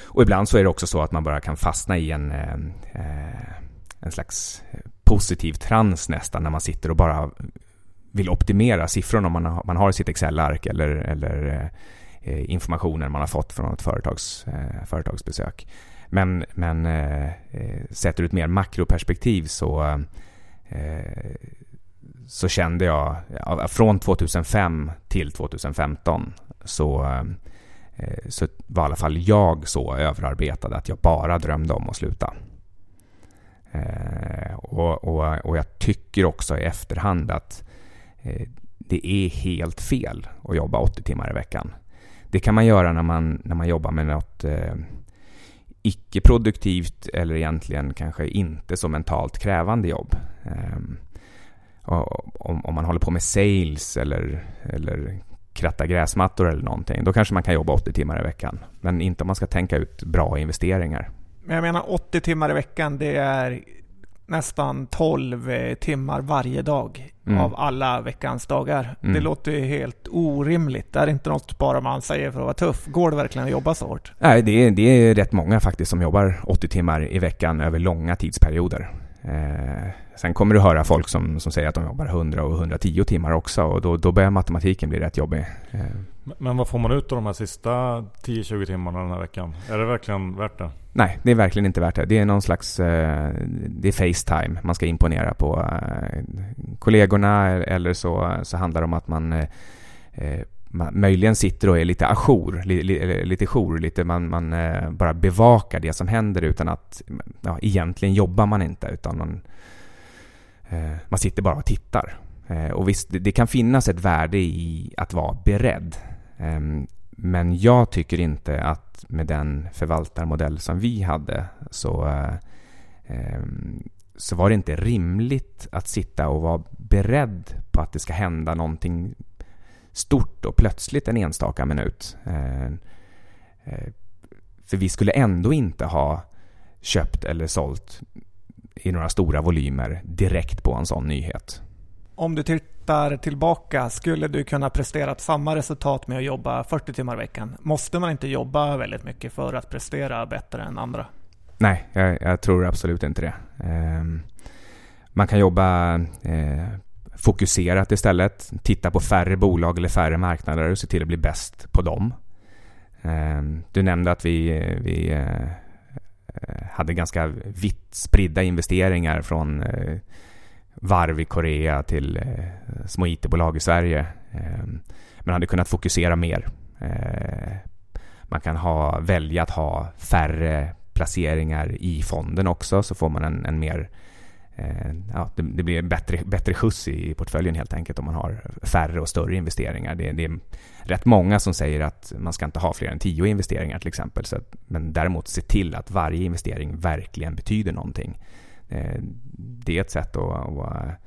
C: Och ibland så är det också så att man bara kan fastna i en, en slags positiv trans nästan när man sitter och bara vill optimera siffrorna man har, man har i sitt Excel-ark eller, eller Eh, informationen man har fått från ett företags, eh, företagsbesök. Men, men eh, eh sett ur ett mer makroperspektiv så eh, så kände jag, från 2005 till 2015 så, eh, så var i alla fall jag så överarbetad att jag bara drömde om att sluta. Eh, och, och, och jag tycker också i efterhand att eh, det är helt fel att jobba 80 timmar i veckan. Det kan man göra när man, när man jobbar med något eh, icke-produktivt eller egentligen kanske inte så mentalt krävande jobb. Eh, om, om, man håller på med sales eller, eller kratta gräsmattor eller någonting, då kanske man kan jobba 80 timmar i veckan. Men inte om man ska tänka ut bra investeringar.
B: Men jag menar 80 timmar i veckan, det är nästan 12 eh, timmar varje dag mm. av alla veckans dagar. Mm. Det låter ju helt orimligt. Det är inte något bara man säger för att vara tuff. Går det verkligen att jobba så hårt?
C: Nej, det är, det är rätt många faktiskt som jobbar 80 timmar i veckan över långa tidsperioder. Eh, sen kommer du höra folk som, som säger att de jobbar 100 och 110 timmar också och då, då börjar matematiken bli rätt jobbig. Eh.
A: Men vad får man ut av de här sista 10-20 timmarna den här veckan? Är det verkligen värt det?
C: Nej, det är verkligen inte värt det. Det är någon slags... Eh, det är Facetime. Man ska imponera på eh, kollegorna eller så, så handlar det om att man, eh, eh man möjligen sitter och är lite ajour, li, li, lite jour, lite man, man eh, bara bevakar det som händer utan att... Ja, egentligen jobbar man inte utan man, eh, man sitter bara och tittar. Eh, och visst, det, kan finnas ett värde i att vara beredd. Ehm, men jag tycker inte att med den förvaltarmodell som vi hade så, ehm, så var det inte rimligt att sitta och vara beredd på att det ska hända någonting stort och plötsligt en enstaka minut. Eh, eh, för vi skulle ändå inte ha köpt eller sålt i några stora volymer direkt på en sån nyhet.
B: Om du tittar tillbaka, skulle du kunna prestera samma resultat med att jobba 40 timmar i veckan? Måste man inte jobba väldigt mycket för att prestera bättre än andra?
C: Nej, jag, jag tror absolut inte det. Um, man kan jobba eh, fokuserat istället. Titta på färre bolag eller färre marknader och se till att bli bäst på dem. Ehm, du nämnde att vi, vi eh, hade ganska vitt spridda investeringar från eh, varv i Korea till eh, små IT-bolag i Sverige. Ehm, man hade kunnat fokusera mer. Man kan ha, välja att ha färre placeringar i fonden också så får man en, en mer eh, Eh, ja, det, det, blir bättre, bättre skjuts i portföljen helt enkelt om man har färre och större investeringar. Det, det, är rätt många som säger att man ska inte ha fler än tio investeringar till exempel. Så att, men däremot se till att varje investering verkligen betyder någonting. Eh, det är ett sätt att, att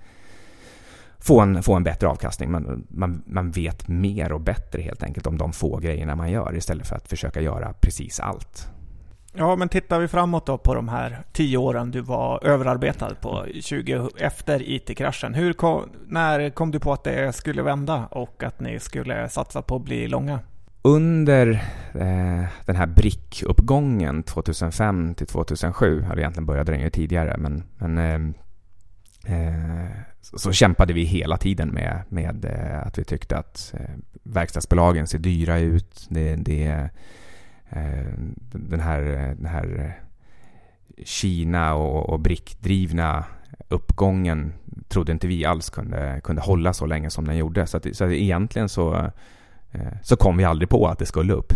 C: få, en, få en bättre avkastning. Man, man, man vet mer och bättre helt enkelt om de få grejerna man gör istället för att försöka göra precis allt.
B: Ja, men tittar vi framåt då på de här tio åren du var överarbetad på 20, efter IT-kraschen. Hur kom, när kom du på att det skulle vända och att ni skulle satsa på att bli långa?
C: under eh, den här brickuppgången 2005 till 2007, hade egentligen börjat ju tidigare, men, men eh, eh, så kämpade vi hela tiden med, med eh, att vi tyckte att eh, verkstadsbolagen ser dyra ut. Det, det, den här, den här Kina och, och brickdrivna uppgången trodde inte vi alls kunde, kunde hålla så länge som den gjorde. Så, att, så att egentligen så Eh, så kom vi aldrig på att det skulle upp.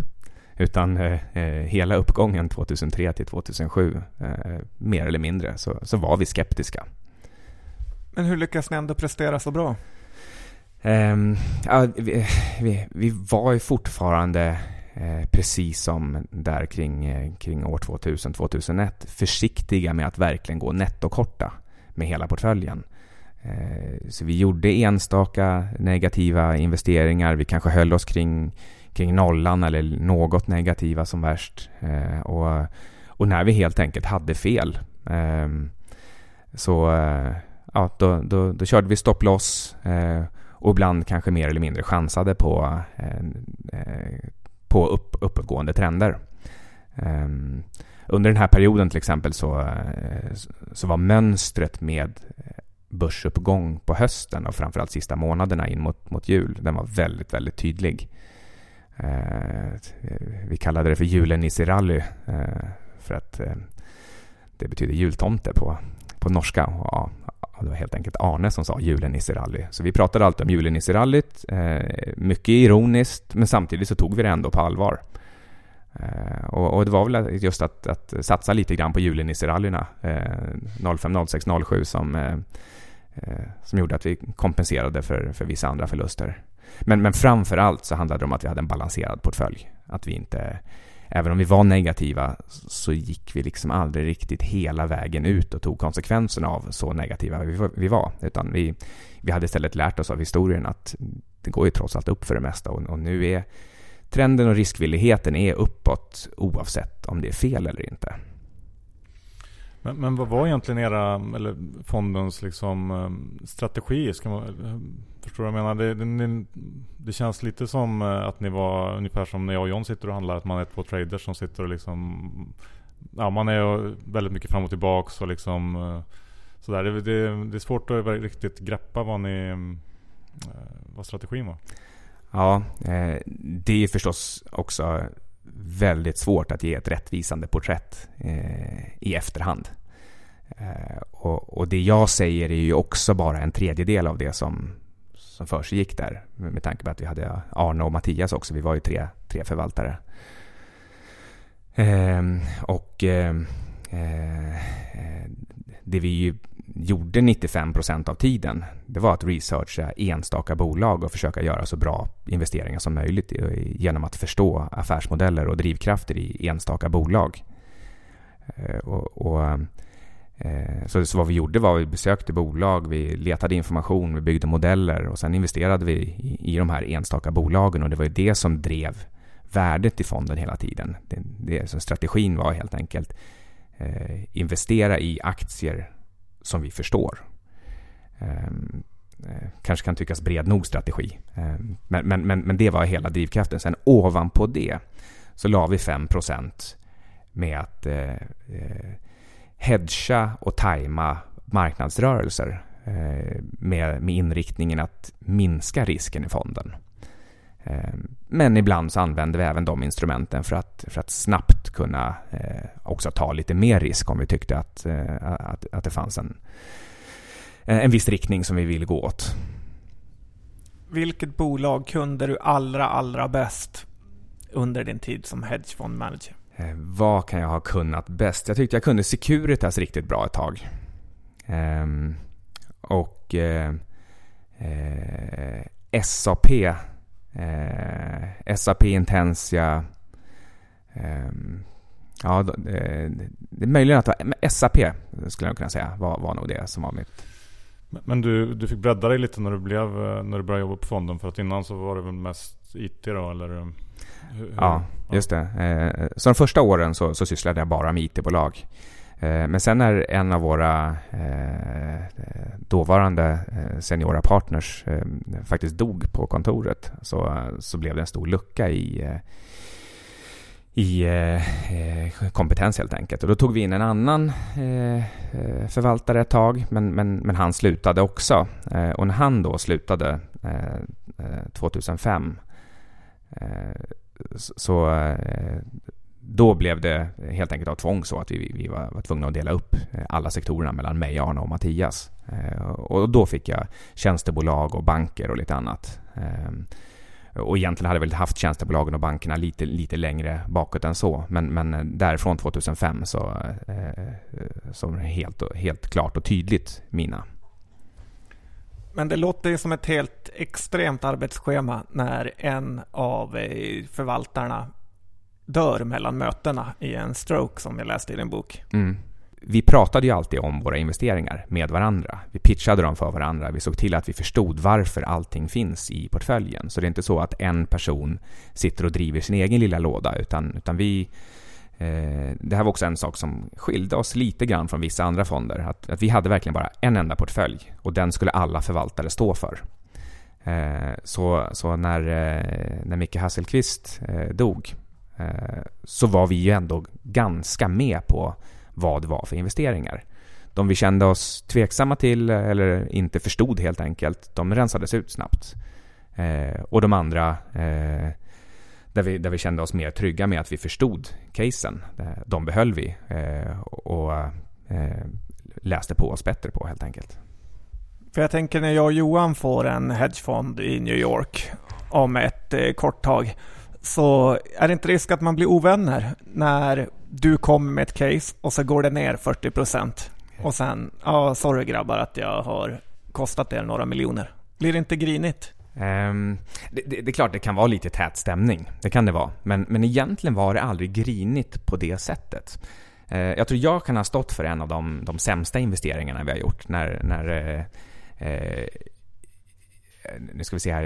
C: Utan eh, eh hela uppgången 2003 till 2007, eh, mer eller mindre, så, så var vi skeptiska.
B: Men hur lyckas ni ändå prestera så bra?
C: Um, ja, vi, vi, vi, var ju fortfarande eh, Eh, precis som där kring, eh, kring år 2000-2001 försiktiga med att verkligen gå nettokorta med hela portföljen. Eh, så vi gjorde enstaka negativa investeringar. Vi kanske höll oss kring, kring nollan eller något negativa som värst. Eh, och, och när vi helt enkelt hade fel eh, så ja, då, då, då körde vi stopploss och ibland kanske mer eller mindre chansade på, på upp, uppgående trender. Ehm, under den här perioden till exempel så, eh, så var mönstret med eh, börsuppgång på hösten och framförallt sista månaderna in mot, mot jul. Den var väldigt, väldigt tydlig. Eh, vi kallade det för julenisserally eh, för att eh, det betyder jultomte på, på norska. Ja, det var helt enkelt Arne som sa julenisserally. Så vi pratade alltid om julenisserallyt, eh, mycket ironiskt, men samtidigt så tog vi det ändå på allvar. Eh, och, och, det var väl just att, att satsa lite grann på julenisserallyna eh, 05, 06, 07 som, eh, eh, som gjorde att vi kompenserade för, för vissa andra förluster. Men, men framför allt så handlade det om att vi hade en balanserad portfölj. Att vi inte även om vi var negativa så gick vi liksom aldrig riktigt hela vägen ut och tog konsekvenserna av så negativa vi var. Utan vi, vi hade istället lärt oss av historien att det går ju trots allt upp för det mesta och, och nu är trenden och riskvilligheten är uppåt oavsett om det är fel eller inte.
A: Men, men, vad var egentligen era, eller fondens liksom, ehm, strategi? Ska man, förstår du vad jag menar? Det, det, det, känns lite som eh, att ni var ungefär som när jag och John sitter och handlar. Att man är två traders som sitter och liksom... Ja, man är väldigt mycket fram och tillbaks och liksom... Eh, sådär. Det, det, det är svårt att riktigt greppa vad ni... Eh, vad strategin var.
C: Ja, det är förstås också väldigt svårt att ge ett rättvisande porträtt eh, i efterhand. Eh, och, och, det jag säger är ju också bara en tredjedel av det som, som försiggick där. Med, med tanke på att vi hade Arne och Mattias också. Vi var ju tre, tre förvaltare. Ehm, eh, och eh, det vi ju gjorde 95 procent av tiden, det var att researcha enstaka bolag och försöka göra så bra investeringar som möjligt genom att förstå affärsmodeller och drivkrafter i enstaka bolag. Eh, och, och, eh, så, så vad vi gjorde var att vi besökte bolag, vi letade information, vi byggde modeller och sen investerade vi i, i de här enstaka bolagen och det var ju det som drev värdet i fonden hela tiden. Det, det, så strategin var helt enkelt eh, investera i aktier som vi förstår. Ehm, eh, kanske kan tyckas bred nog strategi. Ehm, men, men, men, men det var hela drivkraften. Sen ovanpå det så la vi 5% med att eh, eh, hedga och tajma marknadsrörelser eh, med, med inriktningen att minska risken i fonden. Ehm, men ibland så använder vi även de instrumenten för att, för att snabbt kunna eh, också ta lite mer risk om vi tyckte att, eh, att, att det fanns en, en viss riktning som vi ville gå åt.
B: Vilket bolag kunde du allra, allra bäst under din tid som hedgefondmanager?
C: Eh, vad kan jag ha kunnat bäst? Jag tyckte jag kunde Securitas riktigt bra ett tag. Eh, och eh, eh SAP eh, SAP Intensia. Eh, ja, det, det är möjligen att SAP skulle jag kunna säga var, var nog det som var mitt.
A: Men du, du fick bredda dig lite när du, blev, när du började jobba på fonden för att innan så var det väl mest IT då eller? Hur,
C: hur, ja, just det. Eh, så de första åren så, så sysslade jag bara med IT-bolag. Eh, men sen när en av våra eh, dåvarande eh, seniora partners faktiskt dog på kontoret så, så blev det en stor lucka i, i kompetens helt enkelt. Och då tog vi in en annan förvaltare ett tag, men, men, men han slutade också. Och när han då slutade 2005 så då blev det helt enkelt av tvång så att vi, vi var, var tvungna att dela upp eh, alla sektorerna mellan mig, Arne och Mattias. Eh, och då fick jag tjänstebolag och banker och lite annat. Ehm, och egentligen hade jag väl haft tjänstebolagen och bankerna lite, lite längre bakåt än så. Men, men eh, därifrån 2005 så, var så helt, helt klart och tydligt mina.
B: Men det låter ju som ett helt extremt arbetsschema när en av förvaltarna dör mellan mötena i en stroke som jag läste i din bok.
C: Mm. Vi pratade ju alltid om våra investeringar med varandra. Vi pitchade dem för varandra. Vi såg till att vi förstod varför allting finns i portföljen. Så det är inte så att en person sitter och driver sin egen lilla låda, utan, utan vi eh, det här var också en sak som skilde oss lite grann från vissa andra fonder. Att, att vi hade verkligen bara en enda portfölj och den skulle alla förvaltare stå för. Eh, så, så när, eh, när Micke Hasselqvist dog Eh, så var vi ju ändå ganska med på vad det var för investeringar. De vi kände oss tveksamma till eller inte förstod helt enkelt, de rensades ut snabbt. Eh, och de andra, eh, där, vi, där vi kände oss mer trygga med att vi förstod casen, de behöll vi och läste på oss bättre på helt enkelt.
B: För jag tänker när jag och Johan får en hedgefond i New York om ett kort tag så är det inte risk att man blir ovänner när du kommer med ett case och så går det ner 40 procent och sen, ja sorry grabbar att jag har kostat er några miljoner. Blir det inte grinigt?
C: Um, det, det, det, är klart det kan vara lite tät stämning, det kan det vara. Men, men egentligen var det aldrig grinigt på det sättet. Uh, jag tror jag kan ha stått för en av de, de sämsta investeringarna vi har gjort. När, när uh, uh, nu ska vi se här,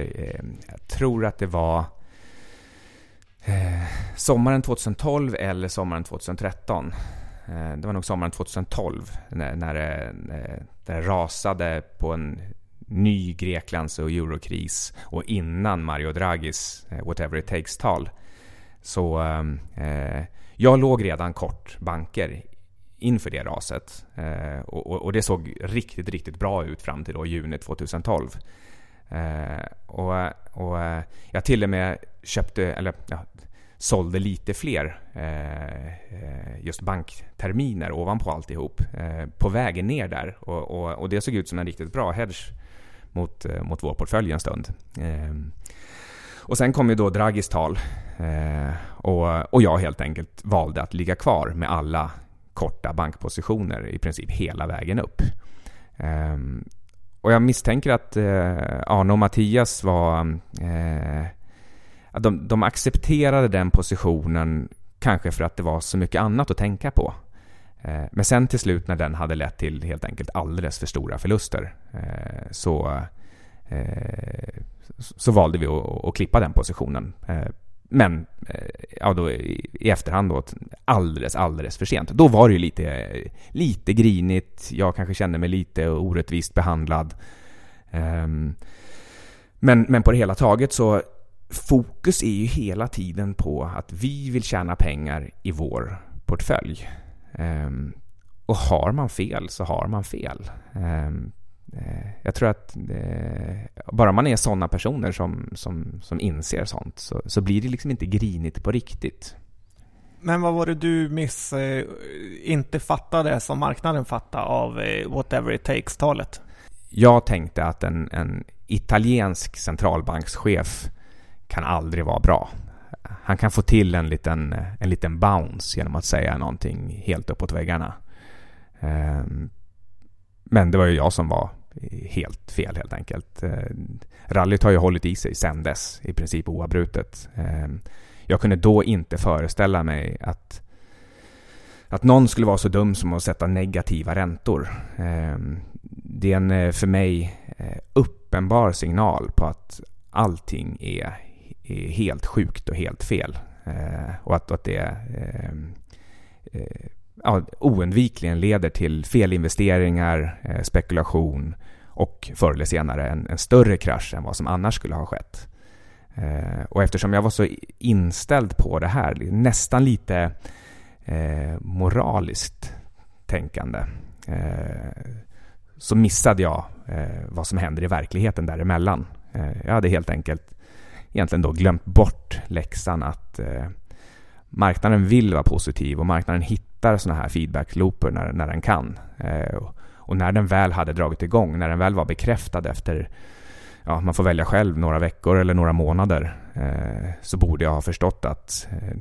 C: jag tror att det var Eh, sommaren 2012 eller sommaren 2013. Eh, det var nog sommaren 2012 när, när det, eh, det rasade på en ny Greklands och eurokris och innan Mario Draghis eh, “Whatever it takes”-tal. Så eh, jag låg redan kort banker inför det raset. Eh, och, och, det såg riktigt, riktigt bra ut fram till då juni 2012. Eh, och, och jag till och med köpte, eller ja, sålde lite fler eh, just bankterminer ovanpå alltihop eh, på vägen ner där. Och, och, och det såg ut som en riktigt bra hedge mot, eh, mot vår portfölj en stund. Eh, och sen kom ju då Draghis tal eh, och, och jag helt enkelt valde att ligga kvar med alla korta bankpositioner i princip hela vägen upp. Eh, och jag misstänker att eh, Arne och Mattias var... Eh, de, de accepterade den positionen kanske för att det var så mycket annat att tänka på. Eh, men sen till slut när den hade lett till helt enkelt alldeles för stora förluster eh, så, eh, så valde vi att, att klippa den positionen. Eh, men eh, ja, då, i efterhand då, alldeles, alldeles för sent. Då var det ju lite, lite grinigt. Jag kanske kände mig lite orättvist behandlad. Ehm, men, men på det hela taget så fokus är ju hela tiden på att vi vill tjäna pengar i vår portfölj. Um, och har man fel så har man fel. Um, uh, jag tror att uh, bara man är sådana personer som, som, som inser sånt så, så blir det liksom inte grinigt på riktigt.
B: Men vad var det du miss eh, inte fattade som marknaden fattade av eh, whatever it takes-talet?
C: Jag tänkte att en, en italiensk centralbankschef kan aldrig vara bra han kan få till en liten, en liten bounce genom att säga någonting helt uppåt väggarna. Ehm, men det var ju jag som var helt fel helt enkelt. Ehm, rallyt har ju hållit i sig sedan dess, i princip oavbrutet. Ehm, jag kunde då inte föreställa mig att, att någon skulle vara så dum som att sätta negativa räntor. Det är en eh, för mig eh, uppenbar signal på att allting är är helt sjukt och helt fel. Eh, och att, att det eh, eh, ja, oundvikligen leder till felinvesteringar, eh, spekulation och förr eller senare en, en, större krasch än vad som annars skulle ha skett. Eh, och eftersom jag var så inställd på det här, nästan lite eh, moraliskt tänkande, eh, så missade jag eh, vad som händer i verkligheten däremellan. Eh, jag hade helt enkelt egentligen då glömt bort läxan att eh, marknaden vill vara positiv och marknaden hittar sådana här feedback-looper när, när den kan. Eh, och när den väl hade dragit igång, när den väl var bekräftad efter, ja, man får välja själv, några veckor eller några månader, eh, så borde jag ha förstått att eh,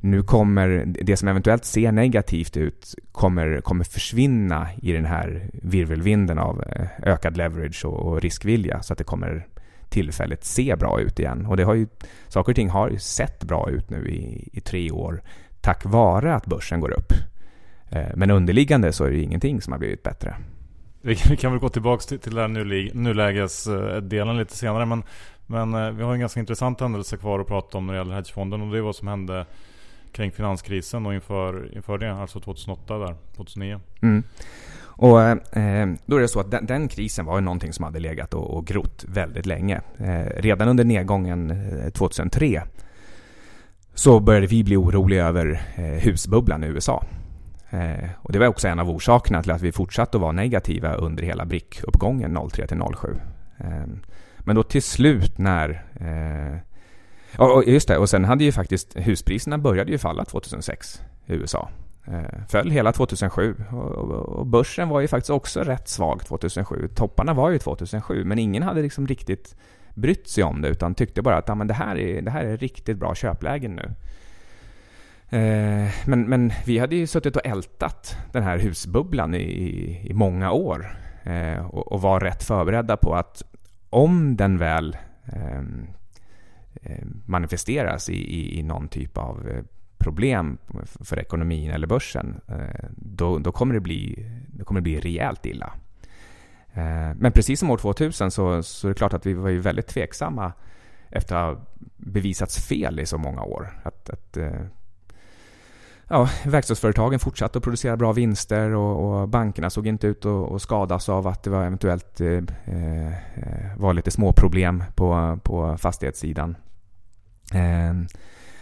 C: nu kommer det som eventuellt ser negativt ut kommer, kommer försvinna i den här virvelvinden av eh, ökad leverage och, och riskvilja så att det kommer tillfället se bra ut igen. Och det har ju, saker och ting har ju sett bra ut nu i, i tre år tack vare att börsen går upp. Eh, men underliggande så är det ingenting som har blivit bättre.
A: Vi kan, väl gå tillbaka till, till den nulägesdelen lite senare. Men, men eh, vi har en ganska intressant händelse kvar att prata om när det gäller hedgefonden. Och det är vad som hände kring finanskrisen och inför, inför det, alltså 2008 där, 2009. Mm.
C: Och eh, eh, då är det så att den, den, krisen var ju någonting som hade legat och, och grott väldigt länge. Eh, redan under nedgången eh, 2003 så började vi bli oroliga över eh, husbubblan i USA. Eh, och det var också en av orsakerna till att vi fortsatte att vara negativa under hela brickuppgången 03 till 07. Eh, men då till slut när eh, och just det, och sen hade ju faktiskt huspriserna började ju falla 2006 i USA. Eh, föll hela 2007 och börsen var ju faktiskt också rätt svag 2007. Topparna var ju 2007 men ingen hade liksom riktigt brytt sig om det utan tyckte bara att ja, men det, här är, det här är riktigt bra köplägen nu. Eh, men, men vi hade ju suttit och ältat den här husbubblan i, i många år eh, och, och var rätt förberedda på att om den väl ehm, eh, manifesteras i, i, i någon typ av eh, problem för ekonomin eller börsen, eh, då, då, kommer det bli, då kommer det bli rejält illa. Eh, men precis som år 2000 så, så är det klart att vi var ju väldigt tveksamma efter att ha bevisats fel i så många år. Att, att eh, ja, verkstadsföretagen fortsatte att producera bra vinster och, och bankerna såg inte ut att, att skadas av att det var eventuellt eh, var lite små problem på, på fastighetssidan. Eh,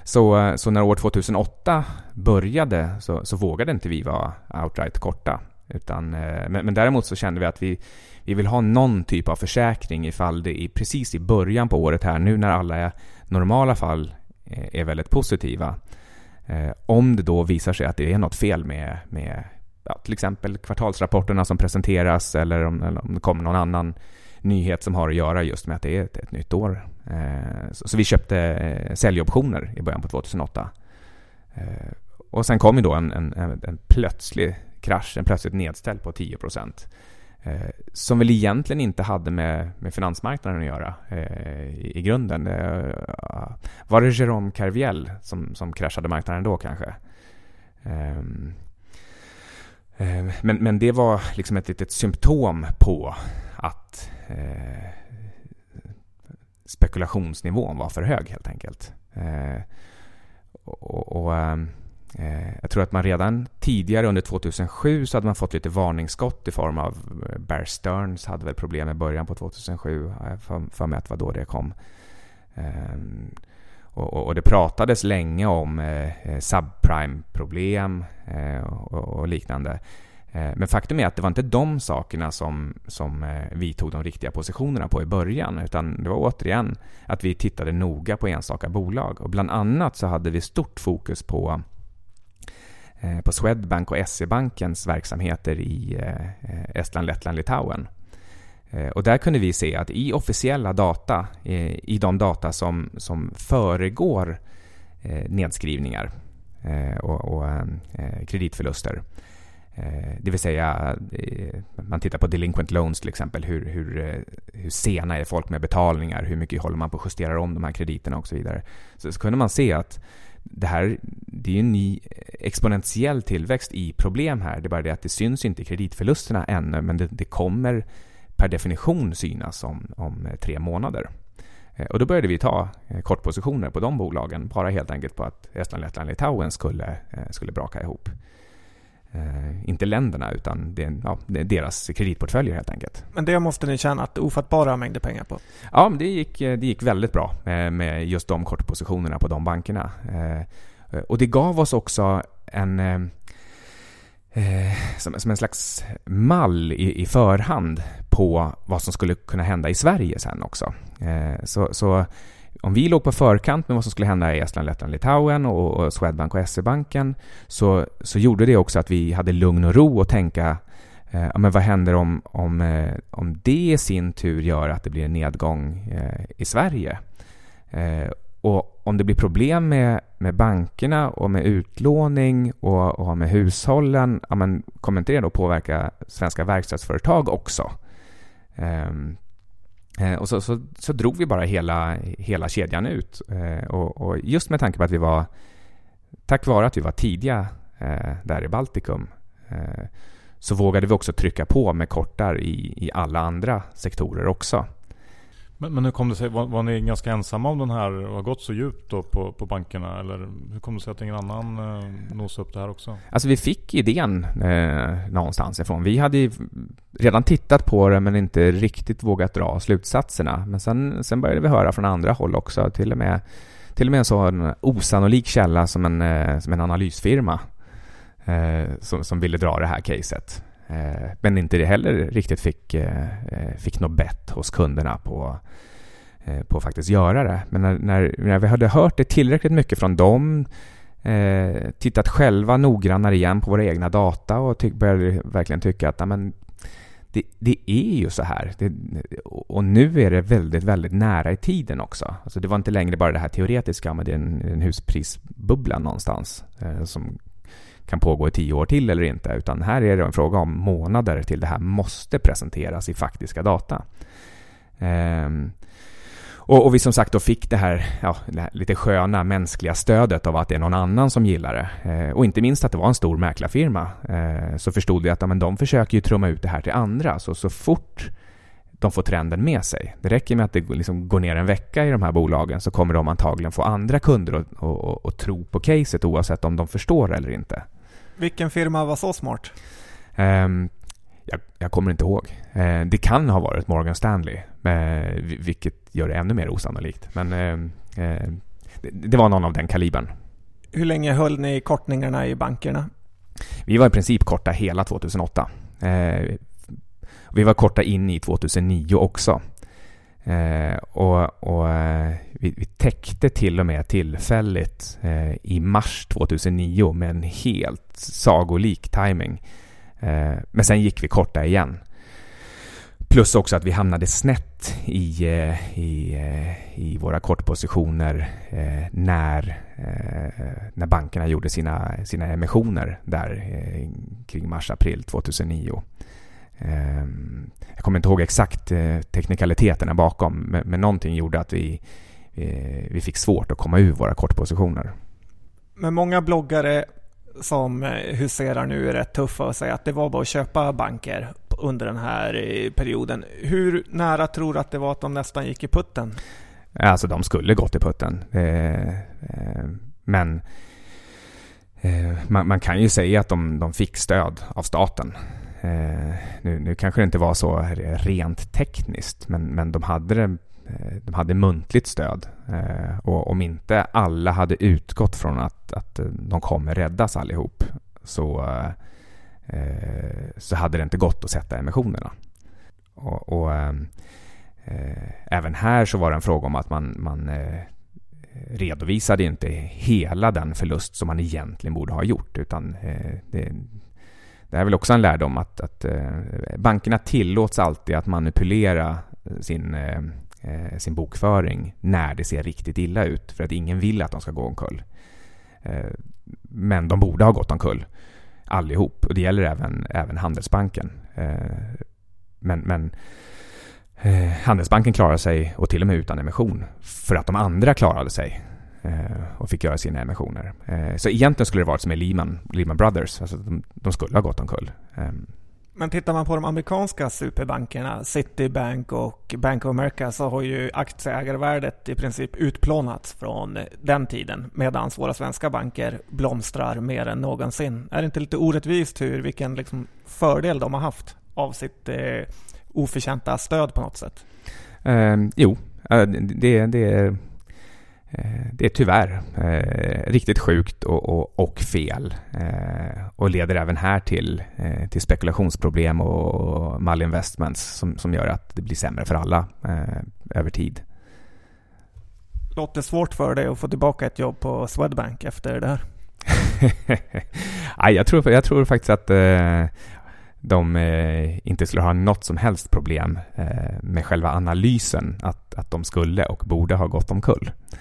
C: så, så när år 2008 började så, så vågade inte vi vara outright korta. Utan, eh, men, men däremot så kände vi att vi, vi vill ha någon typ av försäkring ifall det är precis i början på året här, nu när alla är, normala fall eh, är väldigt positiva. Eh, om det då visar sig att det är något fel med, med ja, till exempel kvartalsrapporterna som presenteras eller om, eller om det kommer någon annan nyhet som har att göra just med att det är ett, ett nytt år. Eh, så, så, vi köpte eh, säljoptioner i början på 2008. Eh, och sen kom ju då en, en, en plötslig krasch, en plötsligt nedställ på 10 procent. Eh, som väl egentligen inte hade med, med finansmarknaden att göra eh, i, i, grunden. Eh, var det Jérôme Carviel som, som kraschade marknaden då kanske? Men, men det var liksom ett litet symptom på att eh, spekulationsnivån var för hög helt enkelt. Eh, och, och eh, eh, jag tror att man redan tidigare under 2007 så hade man fått lite varningsskott i form av eh, Bear Stearns hade väl problem i början på 2007. Jag för, för mig att det var då det kom. Eh, och, och, och, det pratades länge om eh, subprime-problem eh, och, och, liknande. Eh, men faktum är att det var inte de sakerna som, som eh, vi tog de riktiga positionerna på i början, utan det var återigen att vi tittade noga på enstaka bolag. Och bland annat så hade vi stort fokus på, eh, på Swedbank och SE-bankens verksamheter i Estland, Lettland, Litauen. Och där kunde vi se att i officiella data, i de data som, som föregår nedskrivningar och, och kreditförluster, Eh, det vill säga, eh, man tittar på delinquent loans till exempel. Hur, hur, eh, hur sena är folk med betalningar? Hur mycket håller man på att justera om de här krediterna och så vidare. Så, så kunde man se att det här det är en ny exponentiell tillväxt i problem här. Det är bara det att det syns inte i kreditförlusterna ännu, men det, det kommer per definition synas om, om tre månader. Och då började vi ta kortpositioner på de bolagen, bara helt enkelt på att Estland, Lettland, Litauen skulle, skulle braka ihop. Eh, inte länderna utan det, ja, det är deras kreditportföljer helt enkelt.
B: Men det måste ni tjänat ofattbara mängder pengar på?
C: Ja, det gick, det gick väldigt bra med, just de kortpositionerna på de bankerna. Eh, och det gav oss också en eh, eh, som, som, en slags mall i, i, förhand på vad som skulle kunna hända i Sverige sen också. Eh, så, så om vi låg på förkant med vad som skulle hända i Estland, Lettland, Litauen och, och Swedbank och SE-banken så, så gjorde det också att vi hade lugn och ro att tänka eh, men vad händer om, om, eh, om det i sin tur gör att det blir en nedgång eh, i Sverige? Eh, och om det blir problem med, med bankerna och med utlåning och, och med hushållen, ja, men kommer inte det då påverka svenska verkstadsföretag också? Ehm, Eh, och så, så, så, drog vi bara hela, hela kedjan ut. Eh, och, och, just med tanke på att vi var, tack vare att vi var tidiga eh, där i Baltikum, eh, så vågade vi också trycka på med kortar i, i alla andra sektorer också.
A: Men, men hur kom det sig, var, var, ni ganska ensamma om den här och har gått så djupt då på, på bankerna? Eller hur kom det sig att ingen annan eh, nosade upp det här också?
C: Alltså vi fick idén eh, någonstans ifrån. Vi hade redan tittat på det men inte riktigt vågat dra slutsatserna. Men sen, sen började vi höra från andra håll också. Till och med, till och med en sån osannolik källa som en, eh, som en analysfirma eh, som, som ville dra det här caset. Eh, men inte det heller riktigt fick, eh, eh, fick något bett hos kunderna på, eh, på att faktiskt göra det. Men när, när, när vi hade hört det tillräckligt mycket från dem, eh, tittat själva noggrannare igen på våra egna data och ty- började verkligen tycka att amen, det, det, är ju så här. Det, och nu är det väldigt, väldigt nära i tiden också. Alltså det var inte längre bara det här teoretiska, men det är en, en husprisbubbla någonstans eh, som kan pågå i tio år till eller inte, utan här är det en fråga om månader till det här måste presenteras i faktiska data. Ehm. och, och, vi som sagt då fick det här, ja, det här, lite sköna mänskliga stödet av att det är någon annan som gillar det. Eh, och inte minst att det var en stor mäklarfirma. Eh, så förstod vi att ja, men de försöker ju trumma ut det här till andra. Så, så fort de får trenden med sig. Det räcker med att det liksom går ner en vecka i de här bolagen så kommer de antagligen få andra kunder att, att, att tro på caset oavsett om de förstår eller inte.
B: Vilken firma var så smart?
C: Um, jag, jag, kommer inte ihåg. Uh, det kan ha varit Morgan Stanley, uh, vilket gör det ännu mer osannolikt. Men uh, det, det var någon av den kalibern.
B: Hur länge höll ni kortningarna i bankerna?
C: Vi var i princip korta hela 2008. Vi var korta in i 2009 också. Eh, och, och eh, vi, vi, täckte till och med tillfälligt eh, i mars 2009 med en helt sagolik timing. Eh, men sen gick vi korta igen. Plus också att vi hamnade snett i, eh, i, eh, i våra kortpositioner eh, när, när bankerna gjorde sina, sina emissioner där kring mars-april 2009. Ehm, jag kommer inte ihåg exakt eh, teknikaliteterna bakom, men, någonting gjorde att vi, eh, vi fick svårt att komma ur våra kortpositioner.
B: Men många bloggare som eh, huserar nu är rätt tuffa och säger att det var bara att köpa banker under den här perioden. Hur nära tror du att det var att de nästan gick i putten?
C: Alltså de skulle gått i putten. Men man kan ju säga att de, de fick stöd av staten. Eh, nu, nu kanske det inte var så rent tekniskt, men, men de hade det eh, de hade muntligt stöd eh, och om inte alla hade utgått från att, att eh, de kommer räddas allihop så, eh, så hade det inte gått att sätta emissionerna. Och, och även här så var det en fråga om att man, man redovisade inte hela den förlust som man egentligen borde ha gjort utan det, det är väl också en lärdom att, att eh, bankerna tillåts alltid att manipulera sin, eh, eh, sin bokföring när det ser riktigt illa ut för att ingen vill att de ska gå omkull. Eh, men de borde ha gått omkull allihop och det gäller även, även Handelsbanken. Eh, men, men Handelsbanken klarade sig och till och med utan emission för att de andra klarade sig. Eh, och fick göra sina emissioner. Eh, så egentligen skulle det varit som i Lehman, Lehman Brothers. Alltså de, de skulle ha gått omkull. Ehm.
B: Men tittar man på de amerikanska superbankerna, Citibank och Bank of America, så har ju aktieägarvärdet i princip utplånats från den tiden, medan våra svenska banker blomstrar mer än någonsin. Är det inte lite orättvist hur, vilken liksom fördel de har haft av sitt eh, oförtjänta stöd på något sätt?
C: Eh, jo, det, det, det är tyvärr eh, riktigt sjukt och, och, och fel eh, och leder även här till, eh, till spekulationsproblem och malinvestments som, som gör att det blir sämre för alla eh, över tid.
B: Låter svårt för dig att få tillbaka ett jobb på Swedbank efter det här? *laughs*
C: Nej, jag, tror, jag tror faktiskt att eh, de inte skulle ha något som helst problem med själva analysen att, att de skulle och borde ha gått omkull. Eh,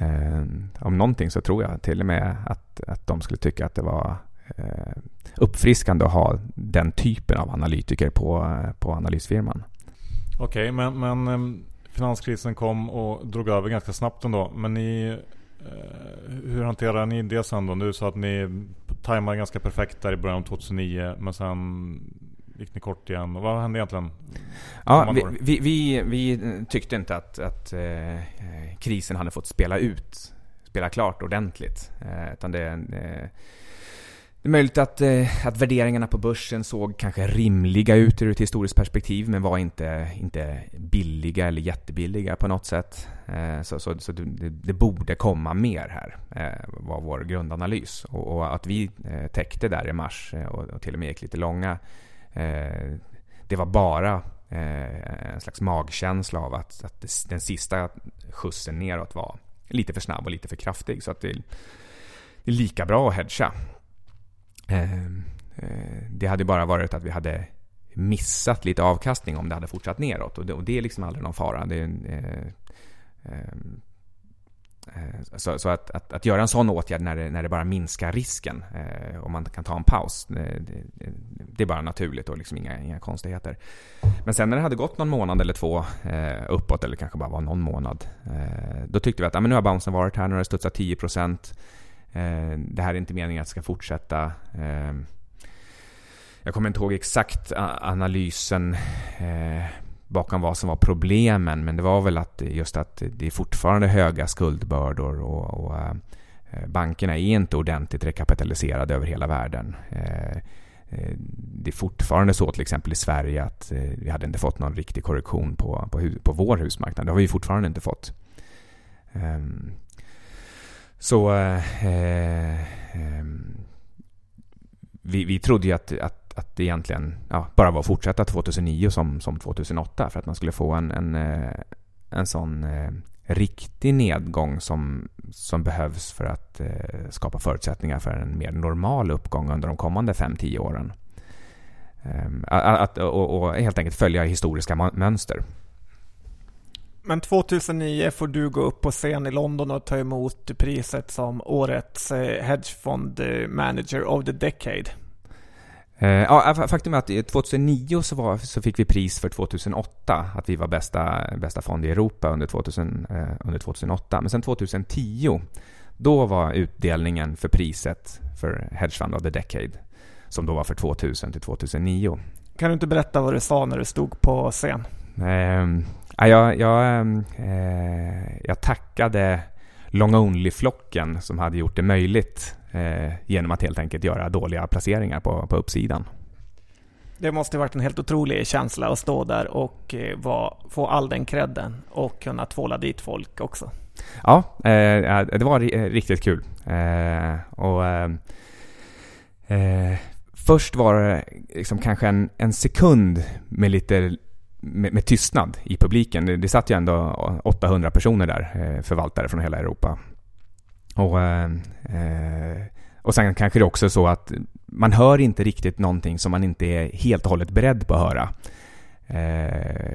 C: Eh, om någonting så tror jag till och med att, att de skulle tycka att det var eh, uppfriskande att ha den typen av analytiker på, på analysfirman.
A: Okej, okay, men, men eh, finanskrisen kom och drog över ganska snabbt ändå. Men ni, eh, hur hanterar ni det sen då? Du sa att ni tajmade ganska perfekt där i början av 2009 men sen gick ni kort igen. Vad hände egentligen?
C: Ja, vi, vi, vi, vi, tyckte inte att, att eh, krisen hade fått spela ut, spela klart ordentligt. Eh, utan det, eh, det är möjligt att, eh, att värderingarna på börsen såg kanske rimliga ut ur ett historiskt perspektiv men var inte, inte billiga eller jättebilliga på något sätt. Eh, så, så, så det, det, borde komma mer här, eh, var vår grundanalys. Och, och att vi täckte där i mars och, och till och med gick lite långa Eh, det var bara eh, en slags magkänsla av att, att den sista skjutsen neråt var lite för snabb och lite för kraftig. Så att det, det är lika bra att hedga. Ehm, eh, det hade bara varit att vi hade missat lite avkastning om det hade fortsatt neråt. Och det, och det är liksom aldrig någon fara. Det, eh, eh, Eh, så, så att, att, att, göra en sån åtgärd när det, när det bara minskar risken, eh, man kan ta en paus, eh, det, det, är bara naturligt och liksom inga, inga konstigheter. Men sen när det hade gått någon månad eller två eh, uppåt, eller kanske bara var någon månad, eh, då tyckte vi att ah, men nu har bouncen varit här, nu har det studsat 10 procent. Eh, det här är inte meningen att det ska fortsätta. Jag kommer inte ihåg exakt analysen bakom vad som var problemen, men det var väl att just att det är fortfarande höga skuldbördor och, och eh, bankerna är inte ordentligt rekapitaliserade över hela världen. Eh, eh det är fortfarande så till exempel i Sverige att eh, vi hade inte fått någon riktig korrektion på, på, på vår husmarknad. Det har vi fortfarande inte fått. Ehm, så eh, eh, ehm, vi, vi trodde ju att, att att det egentligen ja, bara var att fortsätta 2009 som, som 2008 för att man skulle få en, en, eh, en sån eh, riktig nedgång som, som behövs för att eh, skapa förutsättningar för en mer normal uppgång under de kommande 5-10 åren. Um, att, och, och, helt enkelt följa historiska mönster.
B: Men 2009 får du gå upp på scen i London och ta emot priset som årets hedgefondmanager hedgefond eh, manager of the decade.
C: Eh, ja, faktum är att 2009 så, var, så fick vi pris för 2008, att vi var bästa, bästa fond i Europa under, 2000, eh, under 2008. Men sen 2010, då var utdelningen för priset för Hedge Fund of the Decade, som då var för 2000 till 2009.
B: Kan du inte berätta vad du sa när du stod på scen?
C: Eh, jag, jag, eh, jag tackade long only-flocken som hade gjort det möjligt eh, genom att helt enkelt göra dåliga placeringar på, på uppsidan.
B: Det måste varit en helt otrolig känsla att stå där och eh, var, få all den credden och kunna tvåla dit folk också.
C: Ja, eh, det var riktigt kul. Eh, och eh, eh, Först var det liksom kanske en, en sekund med lite med, med, tystnad i publiken. Det, det satt ju ändå 800 personer där, eh, förvaltare från hela Europa. Och, eh, eh, och sen kanske det också är så att man hör inte riktigt någonting som man inte är helt och hållet beredd på att höra.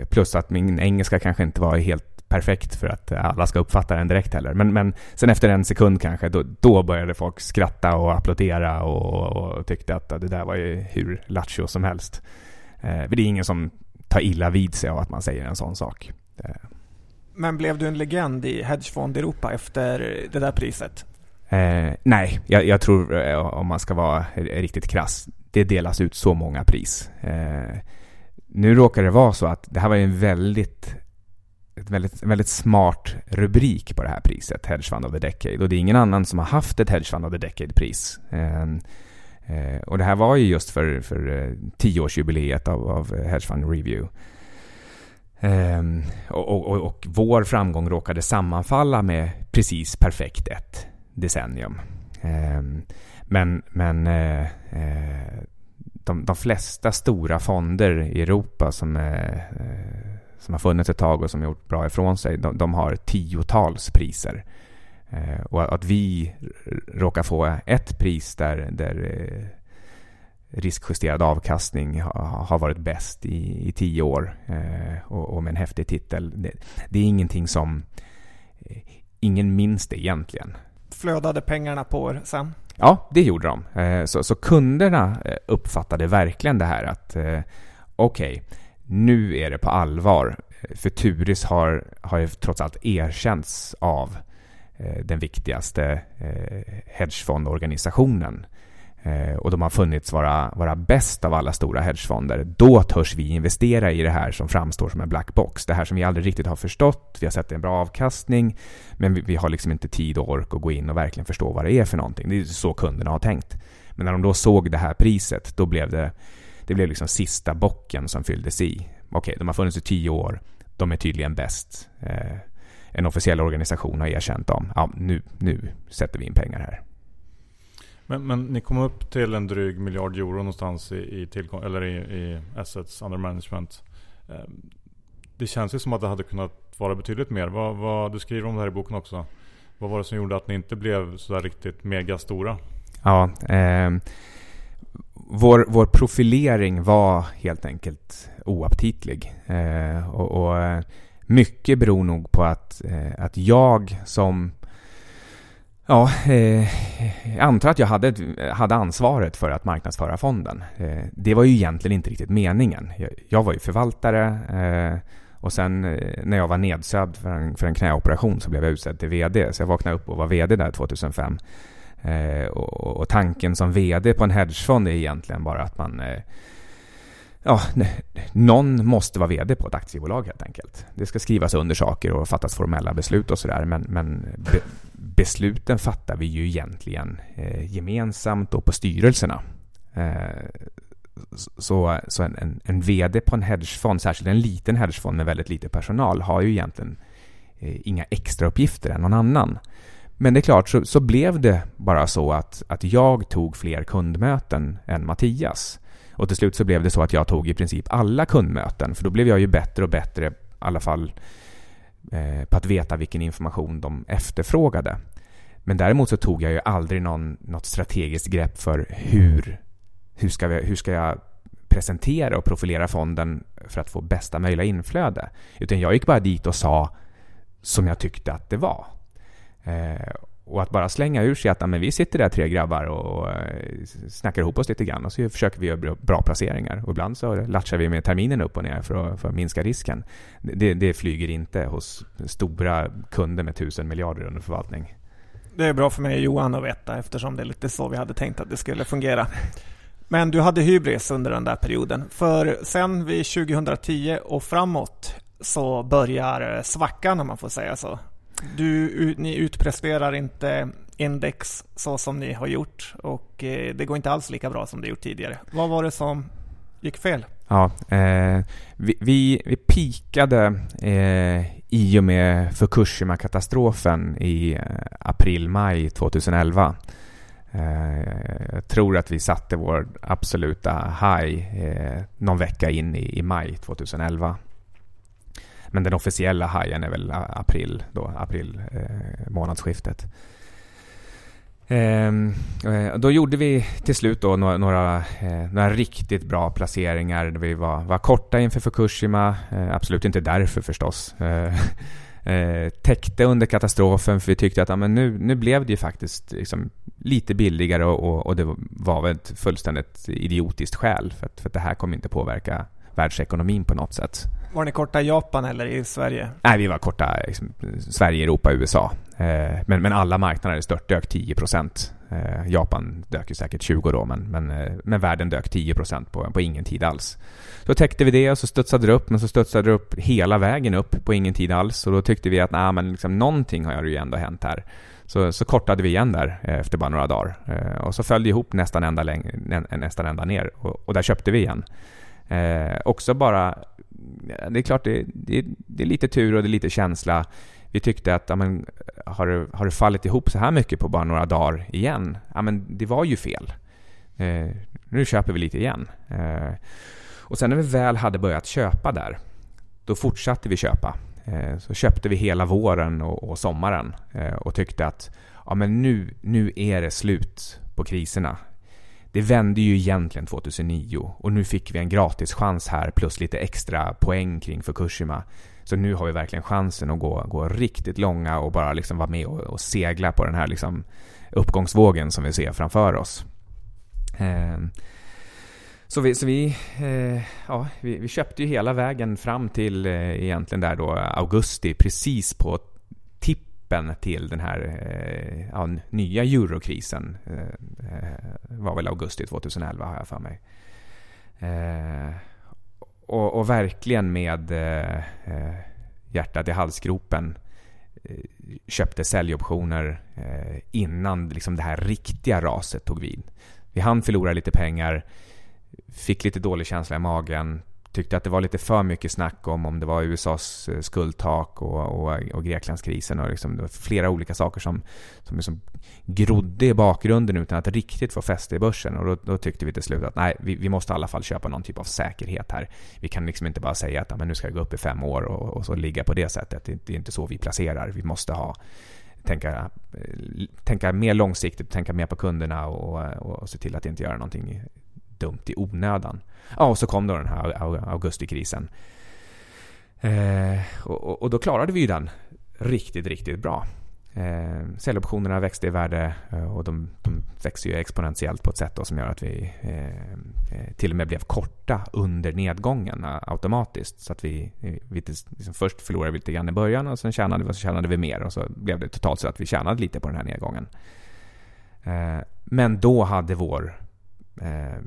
C: Plus att min engelska kanske inte var helt perfekt för att alla ska uppfatta den direkt heller. Men, men sen efter en sekund kanske, då, då började folk skratta och applådera och, och tyckte att det där var ju hur lattjo som helst. Eh, det är ingen som tar illa vid sig av att man säger en sån sak.
B: Men blev du en legend i Hedgefond Europa efter det där priset?
C: Eh, nej, jag, jag, tror eh, om man ska vara riktigt krass, det delas ut så många pris. Eh, nu råkar det vara så att det här var en väldigt, ett väldigt, väldigt smart rubrik på det här priset, Hedge Fund of the Decade. Och det är ingen annan som har haft ett Hedge Fund of the Decade-pris. Eh, eh, och det här var ju just för, för eh, tioårsjubileet av, av Hedge Fund Review. Um, och, och, och, vår framgång råkade sammanfalla med precis perfekt ett decennium. Um, men men uh, uh, de, de, flesta stora fonder i Europa som, uh, som har funnits ett tag och som gjort bra ifrån sig, de, de har tiotals priser och att vi råkar få ett pris där, där riskjusterad avkastning har varit bäst i, i tio år eh, och, och, med en häftig titel. Det, det, är ingenting som... Eh, ingen minns det egentligen.
B: Flödade pengarna på er sen?
C: Ja, det gjorde de. Eh, så, så, kunderna eh, uppfattade verkligen det här att eh, okej, okay, nu är det på allvar. För Turis har, har ju trots allt erkänts av eh, Eh, den viktigaste eh, hedgefondorganisationen eh, och de har funnits vara, vara bäst av alla stora hedgefonder, då törs vi investera i det här som framstår som en black box. Det här som vi aldrig riktigt har förstått, vi har sett en bra avkastning, men vi, vi har liksom inte tid och ork att gå in och verkligen förstå vad det är för någonting. Det är så kunderna har tänkt. Men när de då såg det här priset, då blev det, det blev liksom sista bocken som fylldes i. Okej, de har funnits i tio år, de är tydligen bäst. En officiell organisation har erkänt dem. Ja, nu, nu sätter vi in pengar här.
A: Men, men ni kom upp till en dryg miljard euro någonstans i, i, tillgång, eller i, i assets under management. Ehm, det känns ju som att det hade kunnat vara betydligt mer. Vad, vad, du skriver om det här i boken också. Vad var det som gjorde att ni inte blev sådär riktigt mega stora?
C: Ja, eh, vår, vår profilering var helt enkelt oaptitlig. Eh, och, och, mycket beror nog på att, eh, att jag som Ja, eh, jag antar att jag hade, hade ansvaret för att marknadsföra fonden. Eh, det var ju egentligen inte riktigt meningen. Jag, jag var ju förvaltare eh, och sen eh, när jag var nedsövd för en, för en knäoperation så blev jag utsedd till VD. Så jag vaknade upp och var VD där 2005. Eh, och, och, tanken som VD på en hedgefond är egentligen bara att man eh, Ja, någon måste vara VD på ett aktiebolag helt enkelt. Det ska skrivas under saker och fattas formella beslut och sådär. Men, men be, besluten fattar vi ju egentligen eh, gemensamt och på styrelserna. Eh, så så en, en, en, VD på en hedgefond, särskilt en liten hedgefond med väldigt lite personal, har ju egentligen eh, inga extra uppgifter än någon annan. Men det är klart, så, så blev det bara så att, att jag tog fler kundmöten än Mattias. Och till slut så blev det så att jag tog i princip alla kundmöten, för då blev jag ju bättre och bättre, i alla fall eh, på att veta vilken information de efterfrågade. Men däremot så tog jag ju aldrig någon, något strategiskt grepp för hur, hur, ska vi, hur ska jag presentera och profilera fonden för att få bästa möjliga inflöde. Utan jag gick bara dit och sa som jag tyckte att det var. Eh, och att bara slänga ur sig att men vi sitter där tre grabbar och eh, snackar ihop oss lite grann och så försöker vi göra bra placeringar. Och ibland så latchar vi med terminen upp och ner för att, för att minska risken. Det, det, flyger inte hos stora kunder med tusen miljarder under förvaltning.
B: Det är bra för mig och Johan att veta eftersom det är lite så vi hade tänkt att det skulle fungera. Men du hade hybris under den där perioden. För sen vid 2010 och framåt så börjar svackan om man får säga så. Du, ni utpresterar inte index så som ni har gjort och eh, det går inte alls lika bra som det gjort tidigare. Vad var det som gick fel?
C: Ja, eh, vi, vi, vi pikade eh, i och med Fukushima-katastrofen i eh, april-maj 2011. Eh, jag tror att vi satte vår absoluta high eh, någon vecka in i, i maj 2011. Men den officiella hajen är väl april, då, april eh, månadsskiftet. Ehm, eh, då gjorde vi till slut då några, några, eh, några riktigt bra placeringar. Vi var, var korta inför Fukushima, eh, absolut inte därför förstås. Eh, *laughs* eh, täckte under katastrofen för vi tyckte att ja, men nu, nu blev det ju faktiskt liksom lite billigare och, och, och, det var väl ett fullständigt idiotiskt skäl för att, för att det här kommer inte påverka världsekonomin på något sätt.
B: Var ni korta i Japan eller i Sverige?
C: Nej, vi var korta liksom, Sverige, Europa, USA. Eh, men, men alla marknader störtdök 10 procent. Eh, Japan dök ju säkert 20 då, men, men, eh, men världen dök 10 procent på, på ingen tid alls. Så täckte vi det och så studsade det upp, men så studsade det upp hela vägen upp på ingen tid alls. Och då tyckte vi att nah, men liksom, någonting har ju ändå hänt här. Så, så kortade vi igen där eh, efter bara några dagar. Eh, och så föll det ihop nästan ända, läng- nästan ända ner och, och där köpte vi igen. Eh, också bara det är klart, det, det, det, är lite tur och det är lite känsla. Vi tyckte att, ja, men, har, det, har det fallit ihop så här mycket på bara några dagar igen? Ja, men det var ju fel. Eh, nu köper vi lite igen. Eh, och sen när vi väl hade börjat köpa där, då fortsatte vi köpa. Eh, så köpte vi hela våren och, och sommaren eh, och tyckte att ja, men nu, nu är det slut på kriserna. Det vände ju egentligen 2009 och nu fick vi en gratis chans här plus lite extra poäng kring Fukushima. Så nu har vi verkligen chansen att gå, gå riktigt långa och bara liksom vara med och, och segla på den här liksom uppgångsvågen som vi ser framför oss. Eh, så vi, så vi, eh, ja, vi, vi, köpte ju hela vägen fram till eh, egentligen där då augusti, precis på tippen till den här eh, ja, nya eurokrisen. Eh, var väl augusti 2011 har jag för mig. Eh, och, och, verkligen med eh, eh, hjärtat i halsgropen köpte säljoptioner innan liksom det här riktiga raset tog vid. Vi hann förlora lite pengar, fick lite dålig känsla i magen, tyckte att det var lite för mycket snack om om det var USAs eh, skuldtak och, och, och Greklandskrisen och liksom, det var flera olika saker som, som liksom grodde i bakgrunden utan att riktigt få fäste i börsen. Och då, då tyckte vi till slut att nej, vi, vi, måste i alla fall köpa någon typ av säkerhet här. Vi kan liksom inte bara säga att ja, men nu ska det gå upp i fem år och, och så ligga på det sättet. Det, det är inte så vi placerar. Vi måste ha tänka, eh, tänka mer långsiktigt, tänka mer på kunderna och, och, och se till att inte göra någonting dumt i onödan. Ja, och så kom då den här augustikrisen. Eh, och, och, då klarade vi ju den riktigt, riktigt bra. Eh, säljoptionerna växte i värde eh, och de, de växer ju exponentiellt på ett sätt som gör att vi eh, eh, till och med blev korta under nedgången eh, automatiskt. Så att vi, vi liksom först förlorade vi lite grann i början och sen tjänade vi, och så tjänade vi mer och så blev det totalt så att vi tjänade lite på den här nedgången. Eh, men då hade vår Eh,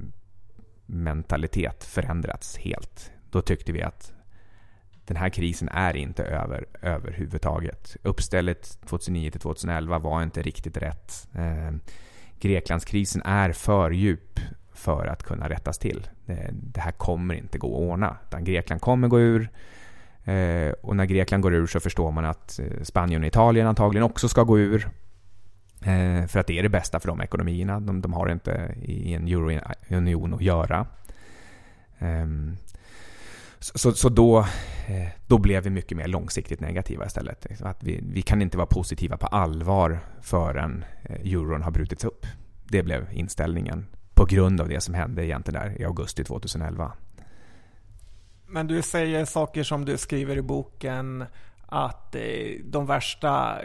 C: mentalitet förändrats helt. Då tyckte vi att den här krisen är inte över överhuvudtaget. Uppstället 2009 till 2011 var inte riktigt rätt. Eh, Greklandskrisen är för djup för att kunna rättas till. Det, det här kommer inte gå att ordna. Utan Grekland kommer gå ur. Eh, och när Grekland går ur så förstår man att eh, Spanien och Italien antagligen också ska gå ur. Eh, för att det är det bästa för de ekonomierna. De, de har inte i en eurounion att göra. Ehm, så, så då, eh, då blev vi mycket mer långsiktigt negativa istället. Att vi, vi kan inte vara positiva på allvar förrän eh, euron har brutits upp. Det blev inställningen på grund av det som hände egentligen där i augusti 2011.
B: Men du säger saker som du skriver i boken att eh, de värsta,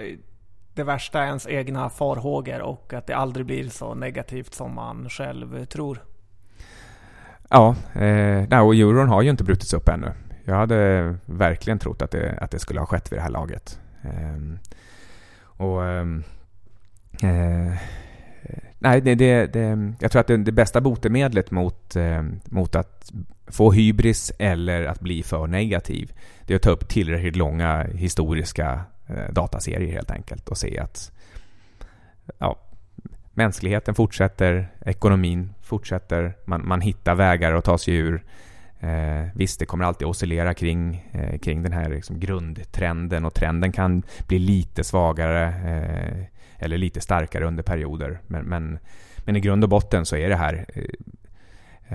B: det värsta är ens egna farhågor och att det aldrig blir så negativt som man själv tror.
C: Ja, eh, och euron har ju inte brutits upp ännu. Jag hade verkligen trott att det, att det skulle ha skett vid det här laget. Eh, och ehm, eh, Nej, det, det, det, jag tror att det, det bästa botemedlet mot, eh, mot att få hybris eller att bli för negativ, det är att ta upp tillräckligt långa historiska Eh, dataserier helt enkelt och se att ja, mänskligheten fortsätter, ekonomin fortsätter, man, man hittar vägar att ta sig ur. Eh, visst, det kommer alltid oscillera kring, eh, kring den här liksom grundtrenden och trenden kan bli lite svagare eh, eller lite starkare under perioder. Men, men, men, i grund och botten så är det här eh,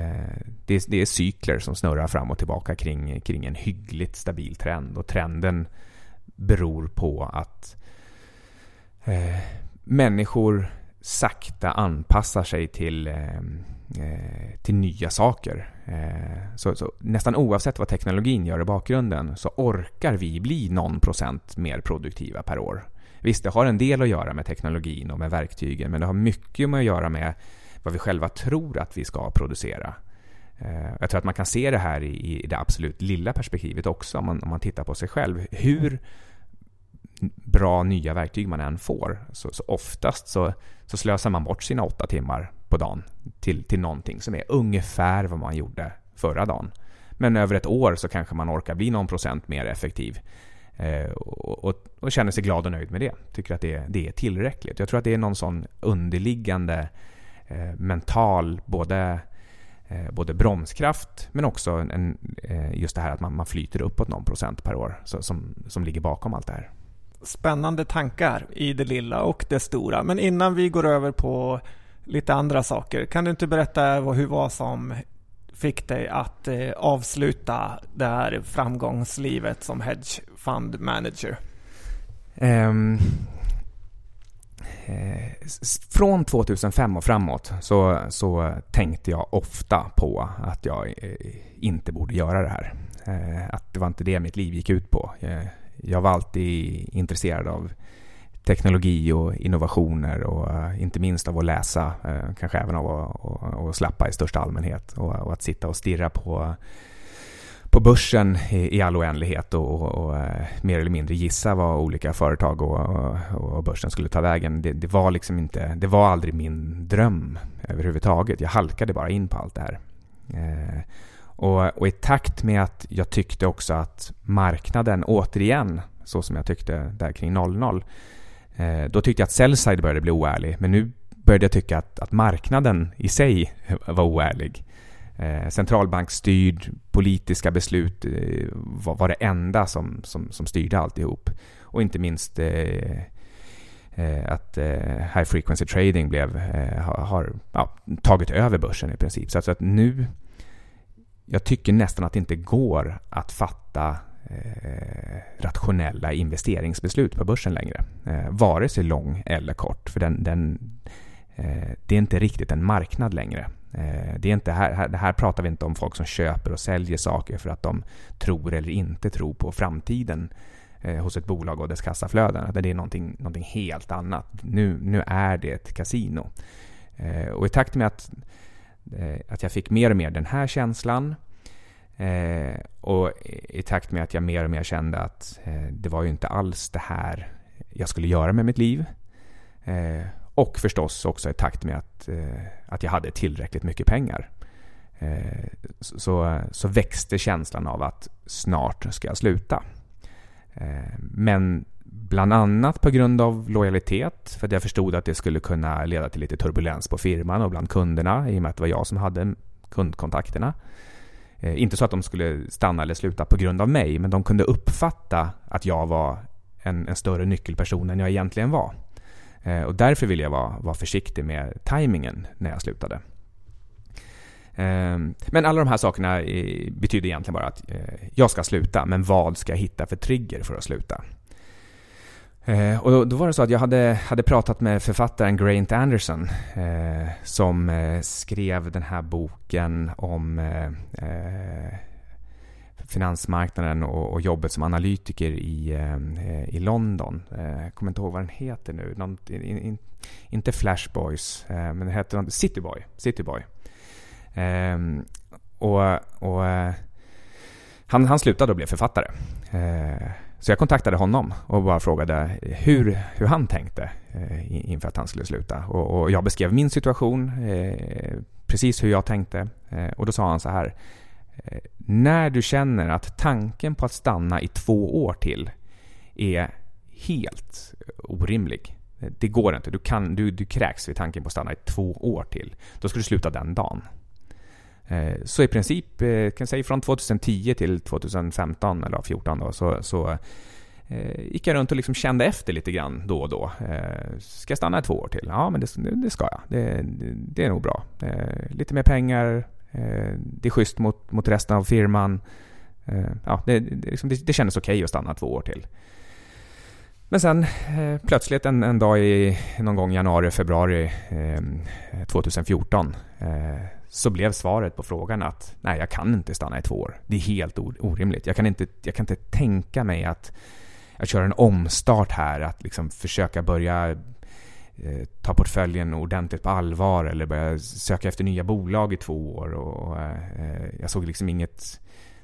C: eh det är, det är, cykler som snurrar fram och tillbaka kring, kring en hyggligt stabil trend och trenden beror på att eh, människor sakta anpassar sig till, eh, eh, till nya saker. Eh, så, så, nästan oavsett vad teknologin gör i bakgrunden så orkar vi bli någon procent mer produktiva per år. Visst, det har en del att göra med teknologin och med verktygen men det har mycket med att göra med vad vi själva tror att vi ska producera. Eh, jag tror att man kan se det här i, det absolut lilla perspektivet också om man, om man tittar på sig själv. Hur bra nya verktyg man än får så, så oftast så, så slösar man bort sina åtta timmar på dagen till, till någonting som är ungefär vad man gjorde förra dagen. Men över ett år så kanske man orkar bli någon procent mer effektiv. Eh, och, och, och, känner sig glad och nöjd med det. Tycker att det, det är tillräckligt. Jag tror att det är någon sån underliggande eh, mental både, eh, både bromskraft men också en, eh, just det här att man, man flyter uppåt någon procent per år så, som, som ligger bakom allt det här
B: spännande tankar i det lilla och det stora. Men innan vi går över på lite andra saker, kan du inte berätta hur vad som fick dig att eh, avsluta det här framgångslivet som hedge fund manager? Um,
C: eh, från 2005 och framåt så, så tänkte jag ofta på att jag eh, inte borde göra det här. Eh, att det var inte det mitt liv gick ut på. Eh, jag var alltid intresserad av teknologi och innovationer och eh, inte minst av att läsa, eh, kanske även av att att slappa i största allmänhet och, och, att sitta och stirra på, på börsen i, i all oändlighet och, och och, eh, mer eller mindre gissa vad olika företag och, börsen skulle ta vägen. Det, det, var liksom inte, det var aldrig min dröm överhuvudtaget. Jag halkade bara in på allt det här. Och, och, i takt med att jag tyckte också att marknaden återigen, så som jag tyckte där kring 00, eh, då tyckte jag att sellside började bli oärlig. Men nu började jag tycka att, att marknaden i sig *laughs* var oärlig. Eh, centralbanksstyrd, politiska beslut eh, var, var, det enda som, som, som styrde alltihop. Och inte minst eh, eh att eh, high frequency trading blev, eh, har, har ja, tagit över börsen i princip. Så att, så att nu jag tycker nästan att det inte går att fatta eh, rationella investeringsbeslut på börsen längre. Eh, vare sig lång eller kort. För den, den eh, det är inte riktigt en marknad längre. Eh, det, är inte här, här, här pratar vi inte om folk som köper och säljer saker för att de tror eller inte tror på framtiden. eh, hos ett bolag och dess kassaflöden. Det är någonting, någonting helt annat. Nu, nu är det ett kasino. Eh, och i takt med att, Eh, att jag fick mer och mer den här känslan eh, och i takt med att jag mer och mer kände att eh, det var ju inte alls det här jag skulle göra med mitt liv. Och förstås också i takt med att, att jag hade tillräckligt mycket pengar. Så, så växte känslan av att snart ska jag sluta. Men bland annat på grund av lojalitet, för att jag förstod att det skulle kunna leda till lite turbulens på firman och bland kunderna i och med att det var jag som hade kundkontakterna. Eh, inte så att de skulle stanna eller sluta på grund av mig, men de kunde uppfatta att jag var en, en större nyckelperson än jag egentligen var. Eh, och därför ville jag vara, vara försiktig med tajmingen när jag slutade. Eh, men alla de här sakerna eh, betyder egentligen bara att eh, jag ska sluta, men vad ska jag hitta för trigger för att sluta? Eh, och då, då, var det så att jag hade, hade pratat med författaren Grant Anderson eh, som eh, skrev den här boken om eh, eh finansmarknaden och, och, jobbet som analytiker i, eh, i London. Eh, jag kommer inte ihåg vad den heter nu. Någon, in, in, inte Flashboys, eh, men den heter Cityboy. Cityboy. Ehm, och, och han, han slutade och blev författare. Så jag kontaktade honom och bara frågade hur, hur han tänkte eh, inför att han skulle sluta. Och, och jag beskrev min situation, eh, precis hur jag tänkte. Eh, och då sa han så här. Eh, när du känner att tanken på att stanna i två år till är helt orimlig. Eh, det går inte. Du, kan, du, du kräks vid tanken på att stanna i två år till. Då ska du sluta den dagen. Eh, så i princip, eh, kan säga från 2010 till 2015 eller 2014 då, så, så eh, gick jag runt och liksom kände efter lite grann då och då. Eh, ska jag stanna i två år till? Ja, men det, det ska jag. Det, det, är nog bra. lite mer pengar, det är schysst mot, mot resten av firman. ja, det, det, liksom, det, det kändes okej okay att stanna två år till. Men sen plötsligt en, en, dag i någon gång januari, februari eh, 2014 eh, så blev svaret på frågan att nej, jag kan inte stanna i två år. Det är helt orimligt. Jag kan inte, jag kan inte tänka mig att, att köra en omstart här, att liksom försöka börja eh, ta portföljen ordentligt på allvar eller börja söka efter nya bolag i två år. Och, eh, jag såg liksom inget...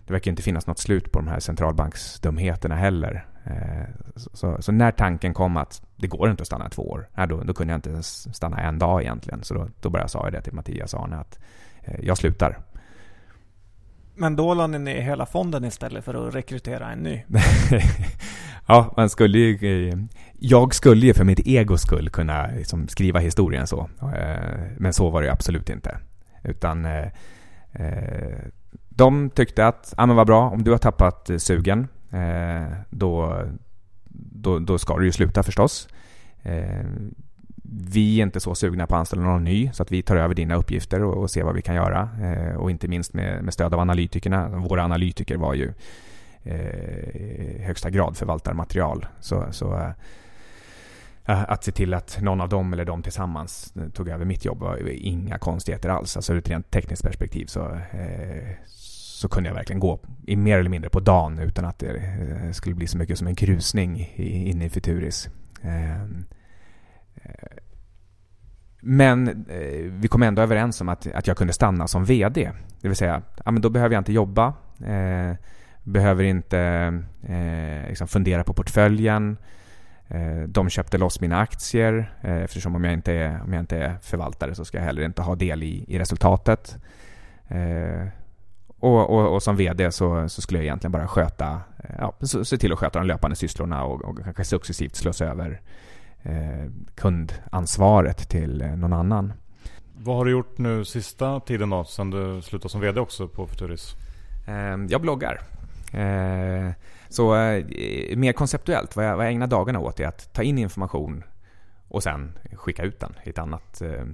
C: Det verkar inte finnas något slut på de här centralbanksdumheterna heller. Eh, så, så, när tanken kom att det går inte att stanna två år, då, då kunde jag inte stanna en dag egentligen. Så då, då började jag säga det till Mattias Arne att eh, jag slutar.
B: Men då la ni ner hela fonden istället för att rekrytera en ny? *laughs*
C: ja, man skulle ju... Eh, jag skulle ju för mitt egos skull kunna liksom skriva historien så. Men så var det absolut inte. Utan de tyckte att, ja men vad bra, om du har tappat sugen Eh, då, då, då ska du ju sluta förstås. Eh, vi är inte så sugna på att anställa någon ny så att vi tar över dina uppgifter och, och ser vad vi kan göra. Eh, och inte minst med, med stöd av analytikerna. Våra analytiker var ju eh, i högsta grad förvaltarmaterial. Så, så eh, att se till att någon av dem eller de tillsammans tog över mitt jobb var inga konstigheter alls. Alltså ur ett rent tekniskt perspektiv så, så kunde jag verkligen gå i mer eller mindre på dagen utan att det eh, skulle bli så mycket som en krusning inne i Futuris. Ehm, eh, men eh, vi kom ändå överens om att, att jag kunde stanna som VD. Det vill säga, ja, men då behöver jag inte jobba. Behöver inte liksom fundera på portföljen. De köpte loss mina aktier eftersom om jag, inte är, om jag inte är förvaltare så ska jag heller inte ha del i, i resultatet. Och, och, och, som VD så, så, skulle jag egentligen bara sköta, eh, ja, se till att sköta de löpande sysslorna och, och kanske successivt slås över eh, kundansvaret till eh, någon annan.
A: Vad har du gjort nu sista tiden då, sen du slutade som VD också på Futuris?
C: Eh, jag bloggar. Eh, så eh, mer konceptuellt, vad jag, vad jag ägnar dagarna åt är att ta in information och sen skicka ut den i ett annat, eh,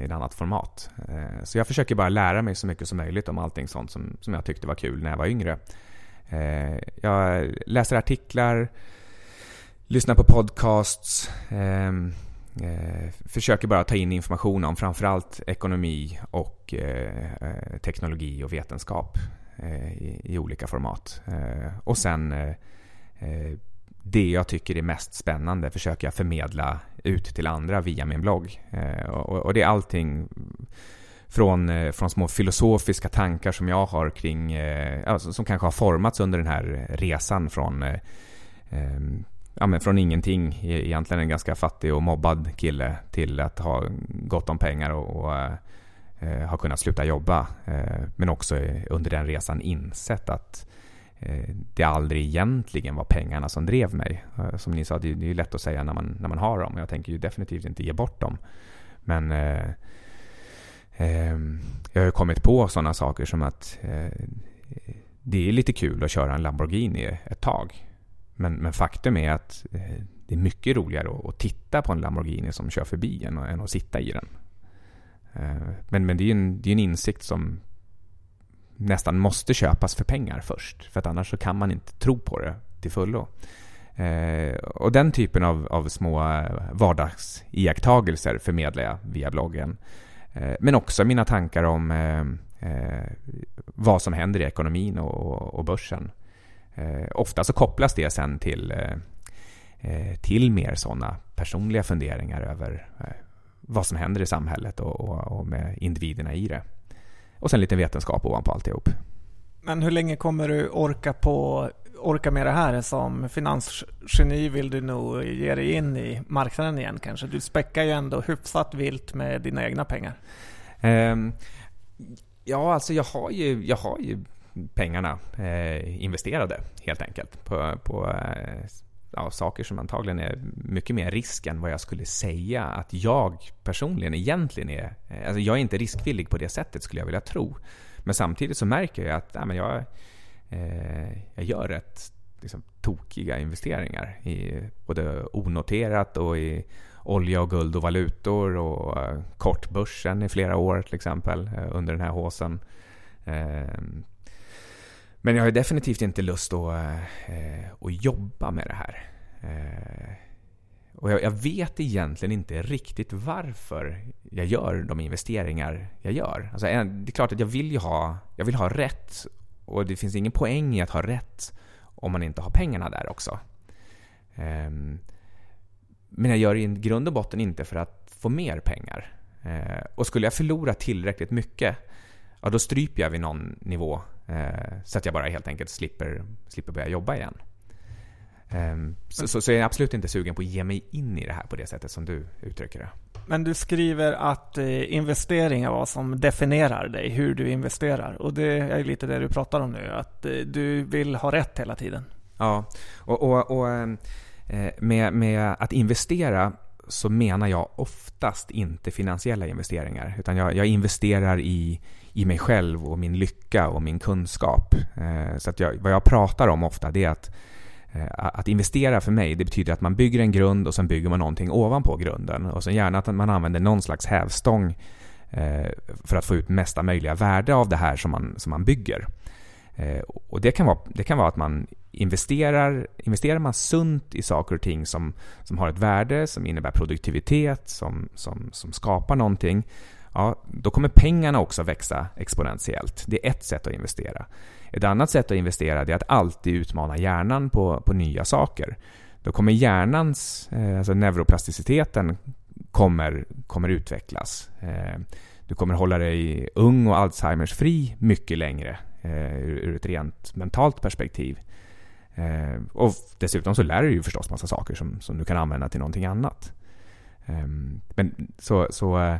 C: i ett annat format. Eh, så jag försöker bara lära mig så mycket som möjligt om allting sånt som, som jag tyckte var kul när jag var yngre. Eh, jag läser artiklar, lyssnar på podcasts, ehm, försöker bara ta in information om framförallt ekonomi och teknologi och vetenskap i, olika format. Och sen det jag tycker är mest spännande försöker jag förmedla ut till andra via min blogg. Eh, och, det är allting från, eh, från små filosofiska tankar som jag har kring, eh, alltså, som kanske har formats under den här resan från, ehm, ja, men från ingenting, e-, egentligen en ganska fattig och mobbad kille, till att ha gott om pengar och, och eh, ha kunnat sluta jobba. Eh, men också under den resan insett att Eh, det aldrig egentligen var pengarna som drev mig. Eh, som ni sa, det är ju lätt att säga när man, när man har dem. Jag tänker ju definitivt inte ge bort dem. Men eh, eh, jag har ju kommit på sådana saker som att eh, det är lite kul att köra en Lamborghini ett tag. Men, men faktum är att eh, det är mycket roligare att, att, titta på en Lamborghini som kör förbi än, än att sitta i den. Eh, men, men det är en, det är en insikt som nästan måste köpas för pengar först. För att annars så kan man inte tro på det till fullo. Eh, och den typen av, av små eh, vardagsiakttagelser förmedlar jag via bloggen. Eh, men också mina tankar om eh, eh, vad som händer i ekonomin och, börsen. Eh, ofta så kopplas det sen till, eh, till mer sådana personliga funderingar över vad som händer i samhället och, och, och med individerna i det. Och sen lite vetenskap ovanpå alltihop.
B: Men hur länge kommer du orka på orka med det här. Som finansgeni vill du nog ge dig in i marknaden igen kanske. Du späckar ju ändå hyfsat vilt med dina egna pengar.
C: Um, ja, alltså jag har ju, jag har ju pengarna eh, investerade helt enkelt på, på eh, ja, saker som antagligen är mycket mer risk än vad jag skulle säga att jag personligen egentligen är. Alltså jag är inte riskvillig på det sättet skulle jag vilja tro. Men samtidigt så märker jag att ja, men jag, eh, jag gör rätt liksom, tokiga investeringar i både onoterat och i olja och guld och valutor och eh, kortbörsen i flera år till exempel eh, under den här håsen. Ehm, men jag har definitivt inte lust att, eh, att jobba med det här. Eh, och jag, jag, vet egentligen inte riktigt varför jag gör de investeringar jag gör. Alltså, det är klart att jag vill ju ha, jag vill ha rätt och det finns ingen poäng i att ha rätt om man inte har pengarna där också. Ehm, men jag gör det i grund och botten inte för att få mer pengar. Eh, och skulle jag förlora tillräckligt mycket, ja då stryper jag vid någon nivå så att jag bara helt enkelt slipper, slipper börja jobba igen. Um, så, så, så jag är absolut inte sugen på att ge mig in i det här på det sättet som du uttrycker det.
B: Men du skriver att eh, investering är vad som definierar dig, hur du investerar. Och det är lite det du pratar om nu, att eh, du vill ha rätt hela tiden.
C: Ja, och, och, och eh, med, med att investera så menar jag oftast inte finansiella investeringar. Utan jag, jag investerar i, i mig själv och min lycka och min kunskap. Eh, så att jag, vad jag pratar om ofta det är att eh, att investera för mig, det betyder att man bygger en grund och sen bygger man någonting ovanpå grunden. Och sen gärna att man använder någon slags hävstång eh, för att få ut mesta möjliga värde av det här som man, som man bygger. Och det kan, vara, det kan vara att man investerar, investerar man sunt i saker och ting som, som har ett värde, som innebär produktivitet, som, som, som skapar någonting, ja, då kommer pengarna också växa exponentiellt. Det är ett sätt att investera. Ett annat sätt att investera är att alltid utmana hjärnan på, på nya saker. Då kommer hjärnans, eh, alltså neuroplasticiteten, kommer, kommer utvecklas. Eh, du kommer hålla dig ung och Alzheimers fri mycket längre eh, ur ett rent mentalt perspektiv. Och dessutom så lär du dig förstås massa saker som, som du kan använda till någonting annat. Ehm, men så, så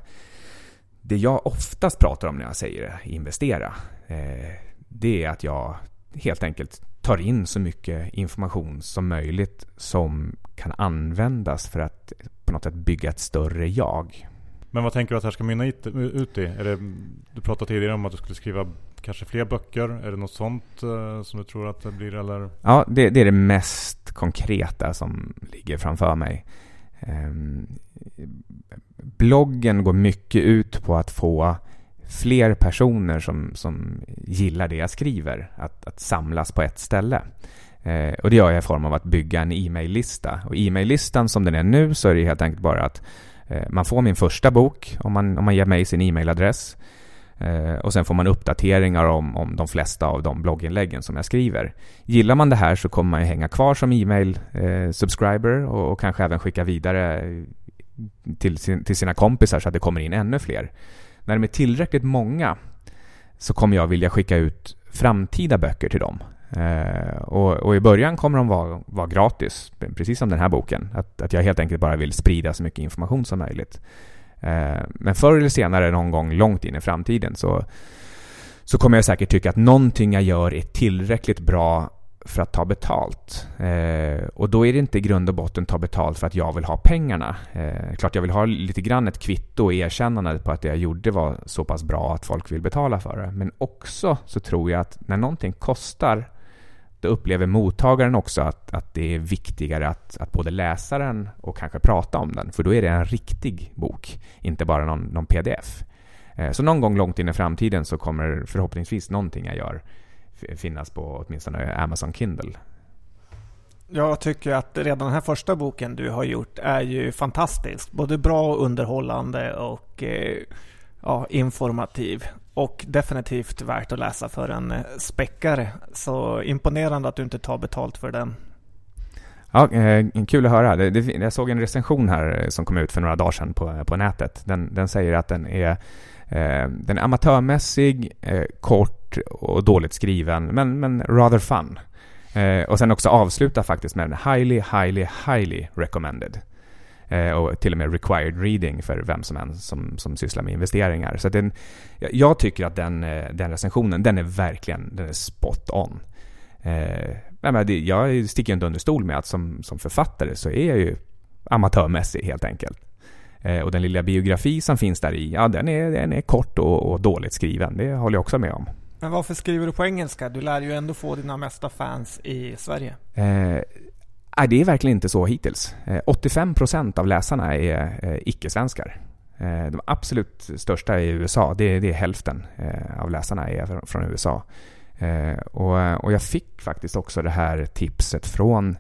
C: det jag oftast pratar om när jag säger investera, det är att jag helt enkelt tar in så mycket information som möjligt som kan användas för att på något sätt bygga ett större jag.
A: Men vad tänker du att det här ska mynna ut i? Är det, du pratade tidigare om att du skulle skriva kanske fler böcker. Är det något sånt uh, som du tror att det blir? Eller?
C: Ja, det, det är det mest konkreta som ligger framför mig. Ehm, bloggen går mycket ut på att få fler personer som, som gillar det jag skriver att, att samlas på ett ställe. Eh, och det gör jag i form av att bygga en e-mail-lista. Och e-mail-listan som den är nu så är det helt enkelt bara att eh, man får min första bok om man, om man ger mig sin e-mailadress. Eh, och sen får man uppdateringar om, om de flesta av de blogginläggen som jag skriver. Gillar man det här så kommer man ju hänga kvar som e-mail eh, subscriber och, och, kanske även skicka vidare eh, till, sin, till sina kompisar så att det kommer in ännu fler. När de är tillräckligt många så kommer jag vilja skicka ut framtida böcker till dem. Eh, och, och, i början kommer de vara, vara gratis, precis som den här boken. Att, att jag helt enkelt bara vill sprida så mycket information som möjligt. Eh, men förr eller senare, någon gång långt in i framtiden, så, så kommer jag säkert tycka att någonting jag gör är tillräckligt bra för att ta betalt. Eh, och då är det inte i grund och botten ta betalt för att jag vill ha pengarna. Eh, klart jag vill ha lite grann ett kvitto och erkännande på att det jag gjorde var så pass bra att folk vill betala för det. Men också så tror jag att när någonting kostar då upplever mottagaren också att, att det är viktigare att, att både läsa den och kanske prata om den. För då är det en riktig bok, inte bara någon, någon pdf. Eh, så någon gång långt in i framtiden så kommer förhoppningsvis någonting jag gör finnas på åtminstone Amazon Kindle.
B: Jag tycker att redan den här första boken du har gjort är ju fantastisk. Både bra och underhållande och eh, ja, informativ. Och definitivt värt att läsa för en eh, späckare. Så imponerande att du inte tar betalt för den.
C: Ja, eh, kul att höra. Jag såg en recension här eh, som kom ut för några dagar sedan på, på nätet. Den, den säger att den är, den är amatörmässig, kort och dåligt skriven, men, men rather fun. Och sen också avsluta faktiskt med en highly, highly, highly recommended. Eh, och till och med required reading för vem som än som, som sysslar med investeringar. Så den, jag tycker att den, eh, den recensionen, den är verkligen den är spot on. Eh, jag sticker inte under stol med att som, som författare så är jag ju amatörmässig helt enkelt. och den lilla biografi som finns där i, ja den är, den är kort och, och dåligt skriven. Det håller jag också med om.
B: Men varför skriver du på engelska? Du lär ju ändå få dina mesta fans i Sverige.
C: Eh, Nej, det är verkligen inte så hittills. Eh, 85% av läsarna är eh, icke-svenskar. Eh, de absolut största är i USA. Det är, det är hälften av läsarna är från USA. Och, och jag fick faktiskt också det här tipset från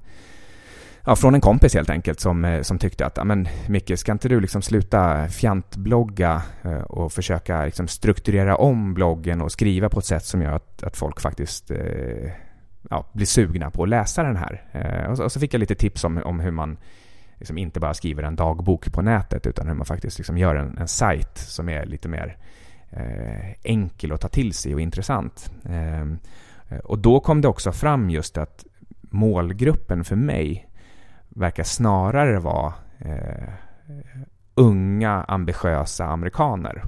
C: ja, från en kompis helt enkelt som, som tyckte att men Micke, ska inte du liksom sluta fjantblogga och försöka liksom strukturera om bloggen och skriva på ett sätt som gör att, att folk faktiskt eh, ja, blir sugna på att läsa den här. Eh, och, så, och, så, fick jag lite tips om, om hur man liksom inte bara skriver en dagbok på nätet utan hur man faktiskt liksom gör en, en sajt som är lite mer eh, enkel att ta till sig och intressant. Eh, och då kom det också fram just att målgruppen för mig verkar snarare vara eh, unga ambitiösa amerikaner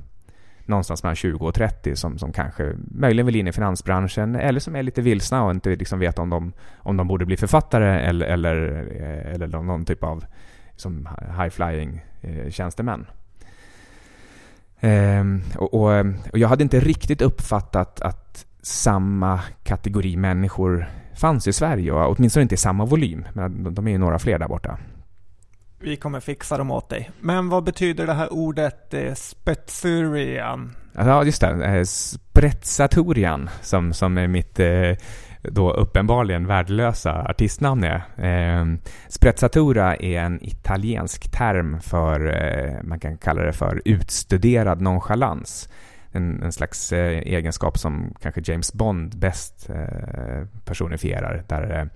C: någonstans mellan 20 och 30 som, som kanske möjligen vill in i finansbranschen eller som är lite vilsna och inte liksom vet om de, om de borde bli författare eller, eller, eh, eller någon typ av som high-flying eh, tjänstemän. Ehm, och, och, och, jag hade inte riktigt uppfattat att samma kategori människor fanns i Sverige, och åtminstone inte i samma volym. Men de är ju några fler där borta.
B: Vi kommer fixa dem åt dig. Men vad betyder det här ordet eh, spetsurian?
C: Ja, just det. Eh, Sprezzatorian, som, som är mitt eh, då uppenbarligen värdelösa artistnamn är. Eh, sprezzatura är en italiensk term för, eh, man kan kalla det för utstuderad nonchalans. En, en slags eh, egenskap som kanske James Bond bäst eh, personifierar. Där eh,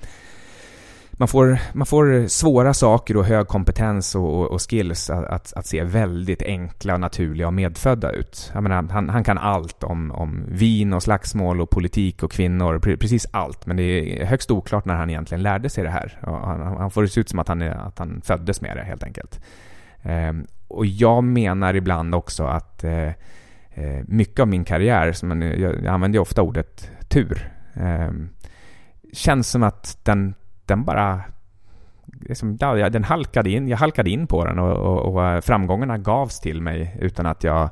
C: man får, man får svåra saker och hög kompetens och, och skills att, att, att, se väldigt enkla, naturliga och medfödda ut. Jag menar, han, han kan allt om, om vin och slagsmål och politik och kvinnor, precis allt. Men det är högst oklart när han egentligen lärde sig det här. Han, han, får det se ut som att han, att han föddes med det helt enkelt. Ehm, och jag menar ibland också att eh, eh mycket av min karriär, som jag, jag använder ju ofta ordet tur, um, känns som att den den bara liksom, ja, den halkade in, jag halkade in på den och, och, och eh, framgångarna gavs till mig utan att jag...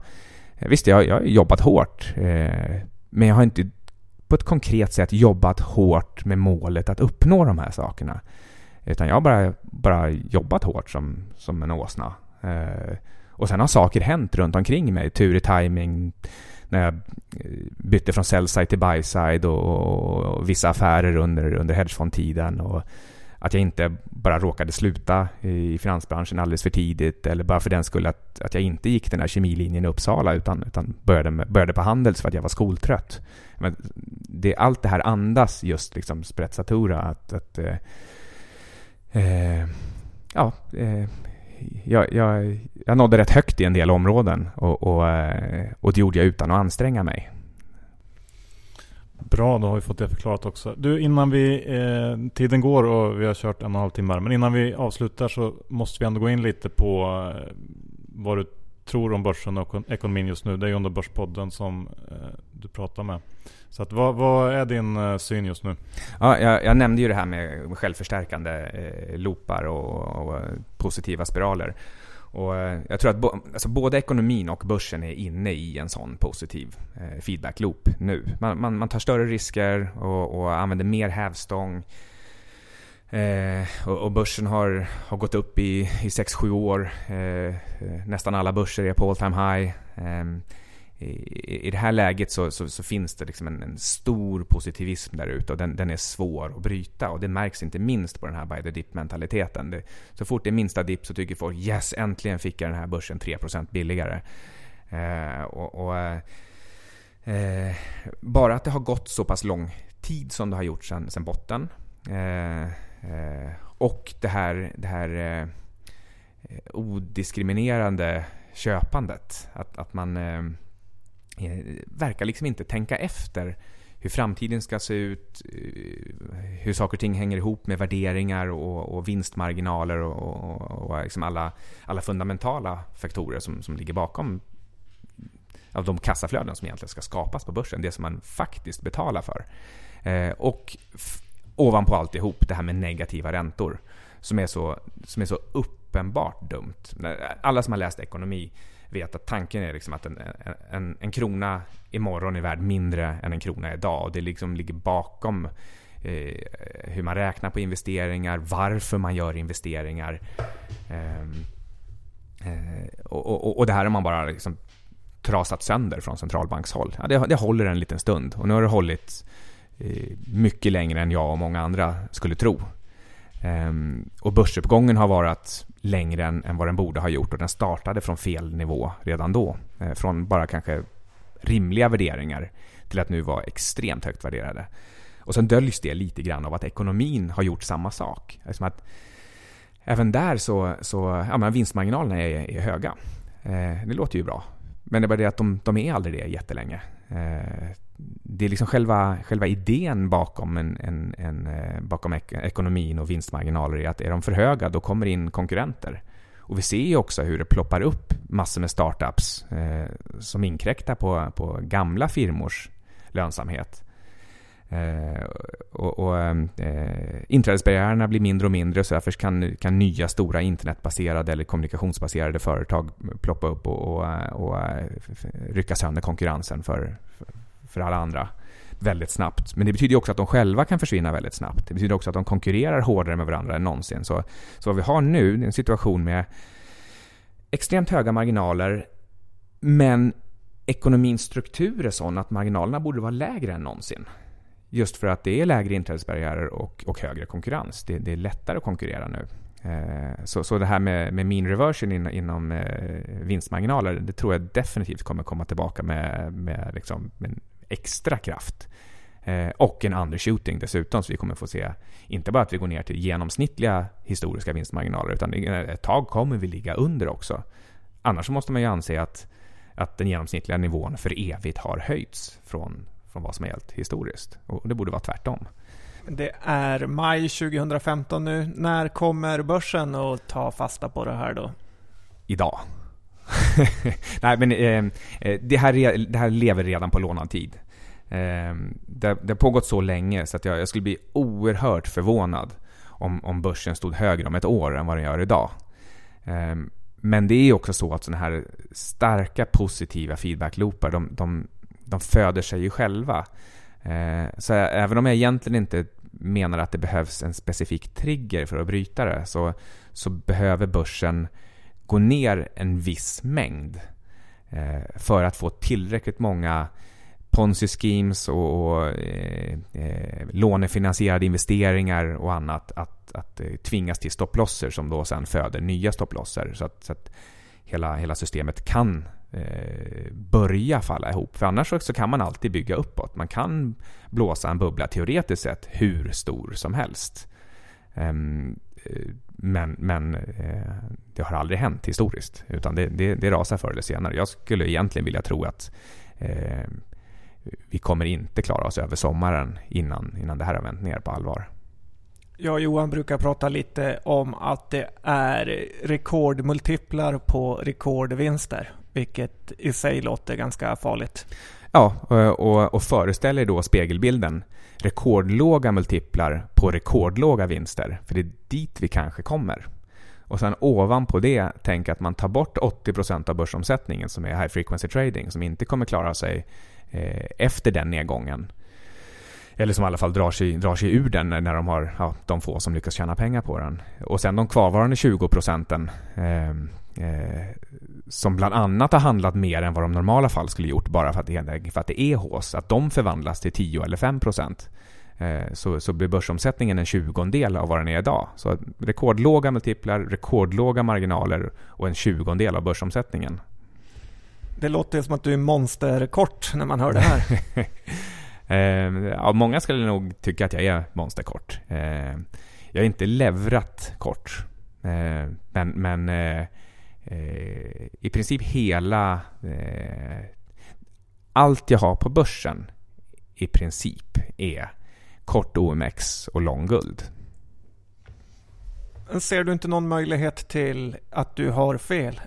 C: Eh, visst, jag, jag har jobbat hårt, eh, men jag har inte på ett konkret sätt jobbat hårt med målet att uppnå de här sakerna. Utan jag har bara, bara jobbat hårt som, som en åsna. Eh, och sen har saker hänt runt omkring mig. Tur i timing när jag eh, bytte från sell-side till buy-side och, och, och, vissa affärer under, under hedgefondtiden. Och, att jag inte bara råkade sluta i finansbranschen alldeles för tidigt eller bara för den skull att, att jag inte gick den här kemilinjen i Uppsala utan, utan började, med, började på Handels för att jag var skoltrött. Men det, allt det här andas just liksom Sprezzatura. Att, att eh, eh, ja, eh, jag, jag, jag nådde rätt högt i en del områden och, och, eh, och det gjorde jag utan att anstränga mig.
A: Bra, då har vi fått det förklarat också. Du, innan vi... Eh, tiden går och vi har kört en och en halv timme. Men innan vi avslutar så måste vi ändå gå in lite på eh, vad du tror om börsen och ekonomin just nu. Det är ju under Börspodden som eh, du pratar med. Så att, vad, vad är din eh, syn just nu?
C: Ja, jag, jag, nämnde ju det här med självförstärkande eh, loopar och, och eh, positiva spiraler. Och eh, jag tror att bo, alltså både ekonomin och börsen är inne i en sån positiv eh, feedback-loop nu. Man, man, man, tar större risker och, och använder mer hävstång. Eh, och, och, börsen har, har gått upp i, i 6-7 år. Eh, eh, nästan alla börser är på all time high. Ehm, i, i, det här läget så, så, så finns det liksom en, en, stor positivism där ute och den, den, är svår att bryta. Och det märks inte minst på den här by the dip mentaliteten. Det, så fort det är minsta dipp så tycker folk yes, äntligen fick jag den här börsen 3% billigare. Eh, och, och eh, bara att det har gått så pass lång tid som det har gjort sedan, sedan botten. Eh, eh och det här, det här eh, odiskriminerande köpandet. Att, att man Eh, Eh, verkar liksom inte tänka efter hur framtiden ska se ut, eh, hur saker och ting hänger ihop med värderingar och, och vinstmarginaler och, och, och liksom alla, alla fundamentala faktorer som, som ligger bakom av de kassaflöden som egentligen ska skapas på börsen, det som man faktiskt betalar för. Eh, och ovanpå alltihop det här med negativa räntor som är så, som är så uppenbart dumt. Alla som har läst ekonomi vet att tanken är liksom att en, en, en krona imorgon är värd mindre än en krona idag. Och det liksom ligger bakom eh, hur man räknar på investeringar, varför man gör investeringar. Ehm, eh, och, och, och, det här har man bara liksom trasat sönder från centralbankshåll. Ja, det, det håller en liten stund och nu har det hållit eh, mycket längre än jag och många andra skulle tro. Ehm, och börsuppgången har varit längre än, än vad den borde ha gjort och den startade från fel nivå redan då. Eh, från bara kanske rimliga värderingar till att nu vara extremt högt värderade. Och sen döljs det lite grann av att ekonomin har gjort samma sak. Liksom att även där så, så ja, men vinstmarginalerna är, är höga. Eh, det låter ju bra. Men det är bara det att de, de är aldrig det jättelänge. Eh, det är liksom själva, själva idén bakom, en, en, en, eh, bakom ek ekonomin och vinstmarginaler är att är de för höga då kommer in konkurrenter. Och vi ser ju också hur det ploppar upp massor med startups eh, som inkräktar på, på gamla firmors lönsamhet. Eh, och, och eh, inträdesbarriärerna blir mindre och mindre så därför kan, kan nya stora internetbaserade eller kommunikationsbaserade företag ploppa upp och, och, och eh, rycka sönder konkurrensen för, för för alla andra väldigt snabbt. Men det betyder också att de själva kan försvinna väldigt snabbt. Det betyder också att de konkurrerar hårdare med varandra än någonsin. Så, så vad vi har nu är en situation med extremt höga marginaler, men ekonomins struktur är sån att marginalerna borde vara lägre än någonsin. Just för att det är lägre inträdesbarriärer och, och högre konkurrens. Det, det, är lättare att konkurrera nu. Eh, så, så det här med, med mean reversion in, inom eh, vinstmarginaler, det tror jag definitivt kommer komma tillbaka med, med, liksom, med extra kraft. Eh, och en undershooting dessutom, så vi kommer få se inte bara att vi går ner till genomsnittliga historiska vinstmarginaler, utan ett tag kommer vi ligga under också. Annars måste man ju anse att, att den genomsnittliga nivån för evigt har höjts från, från vad som har gällt historiskt. Och det borde vara tvärtom.
B: Det är maj 2015 nu. När kommer börsen att ta fasta på det här då?
C: Idag. *laughs* Nej, men ehm, eh, det, här, det här lever redan på lånad tid. Eh, det, det har pågått så länge så att jag, jag skulle bli oerhört förvånad om, om börsen stod högre om ett år än vad den gör idag. Eh, men det är också så att sådana här starka positiva feedback-loopar, de, de, de föder sig ju själva. Eh, så även om jag egentligen inte menar att det behövs en specifik trigger för att bryta det, så, så behöver börsen gå ner en viss mängd eh, för att få tillräckligt många ponzi schemes och, och eh, eh, lånefinansierade investeringar och annat att, att eh, tvingas till stopplosser som då sen föder nya stopplosser. Så att, så att hela, hela systemet kan eh, börja falla ihop. För annars så kan man alltid bygga uppåt. Man kan blåsa en bubbla teoretiskt sett hur stor som helst. Um, men, men eh, det har aldrig hänt historiskt. Utan det, det, det rasar förr eller senare. Jag skulle egentligen vilja tro att eh, vi kommer inte klara oss över sommaren innan, innan det här har vänt ner på allvar.
B: Och Johan brukar prata lite om att det är rekordmultiplar på rekordvinster. Vilket i sig låter ganska farligt.
C: Ja, och, och föreställ er då spegelbilden. Rekordlåga multiplar på rekordlåga vinster. För det är dit vi kanske kommer. Och sen ovanpå det, tänk att man tar bort 80% av börsomsättningen som är high frequency trading, som inte kommer klara sig eh, efter den nedgången. Eller som i alla fall drar sig, drar sig ur den när de har ja, de få som lyckas tjäna pengar på den. Och sen de kvarvarande 20 procenten eh, eh, som bland annat har handlat mer än vad de normala fall skulle gjort bara för att det, för att det är hås, att de förvandlas till 10 eller 5 procent. Eh, så, så blir börsomsättningen en tjugondel av vad den är idag. Så rekordlåga multiplar, rekordlåga marginaler och en tjugondel av börsomsättningen.
B: Det låter som att du är monsterkort när man hör det här. *laughs*
C: eh, ja, många skulle nog tycka att jag är monsterkort. Eh, jag är inte levrat kort. Men, men Eh, i princip hela... Eh, allt jag har på börsen i princip är kort OMX och lång guld.
B: Ser du inte någon möjlighet till att du har fel?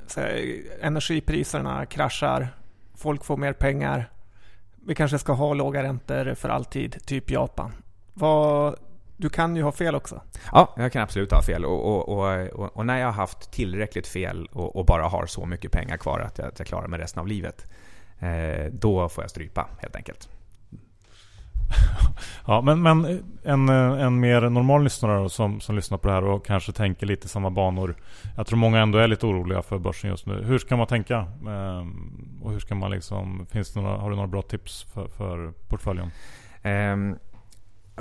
B: Energipriserna kraschar, folk får mer pengar. Vi kanske ska ha låga räntor för alltid, typ Japan. Vad, du kan ju ha fel också.
C: Ja, jag kan absolut ha fel. Och, och, och, och när jag har haft tillräckligt fel och, bara har så mycket pengar kvar att jag, att jag klarar mig resten av livet, eh, då får jag strypa helt enkelt. *laughs*
A: ja, men, men en, en mer normal lyssnare som, som lyssnar på det här och kanske tänker lite samma banor. Jag tror många ändå är lite oroliga för börsen just nu. Hur ska man tänka? Ehm, och hur ska man liksom, finns det några, har du några bra tips för, för portföljen? Um,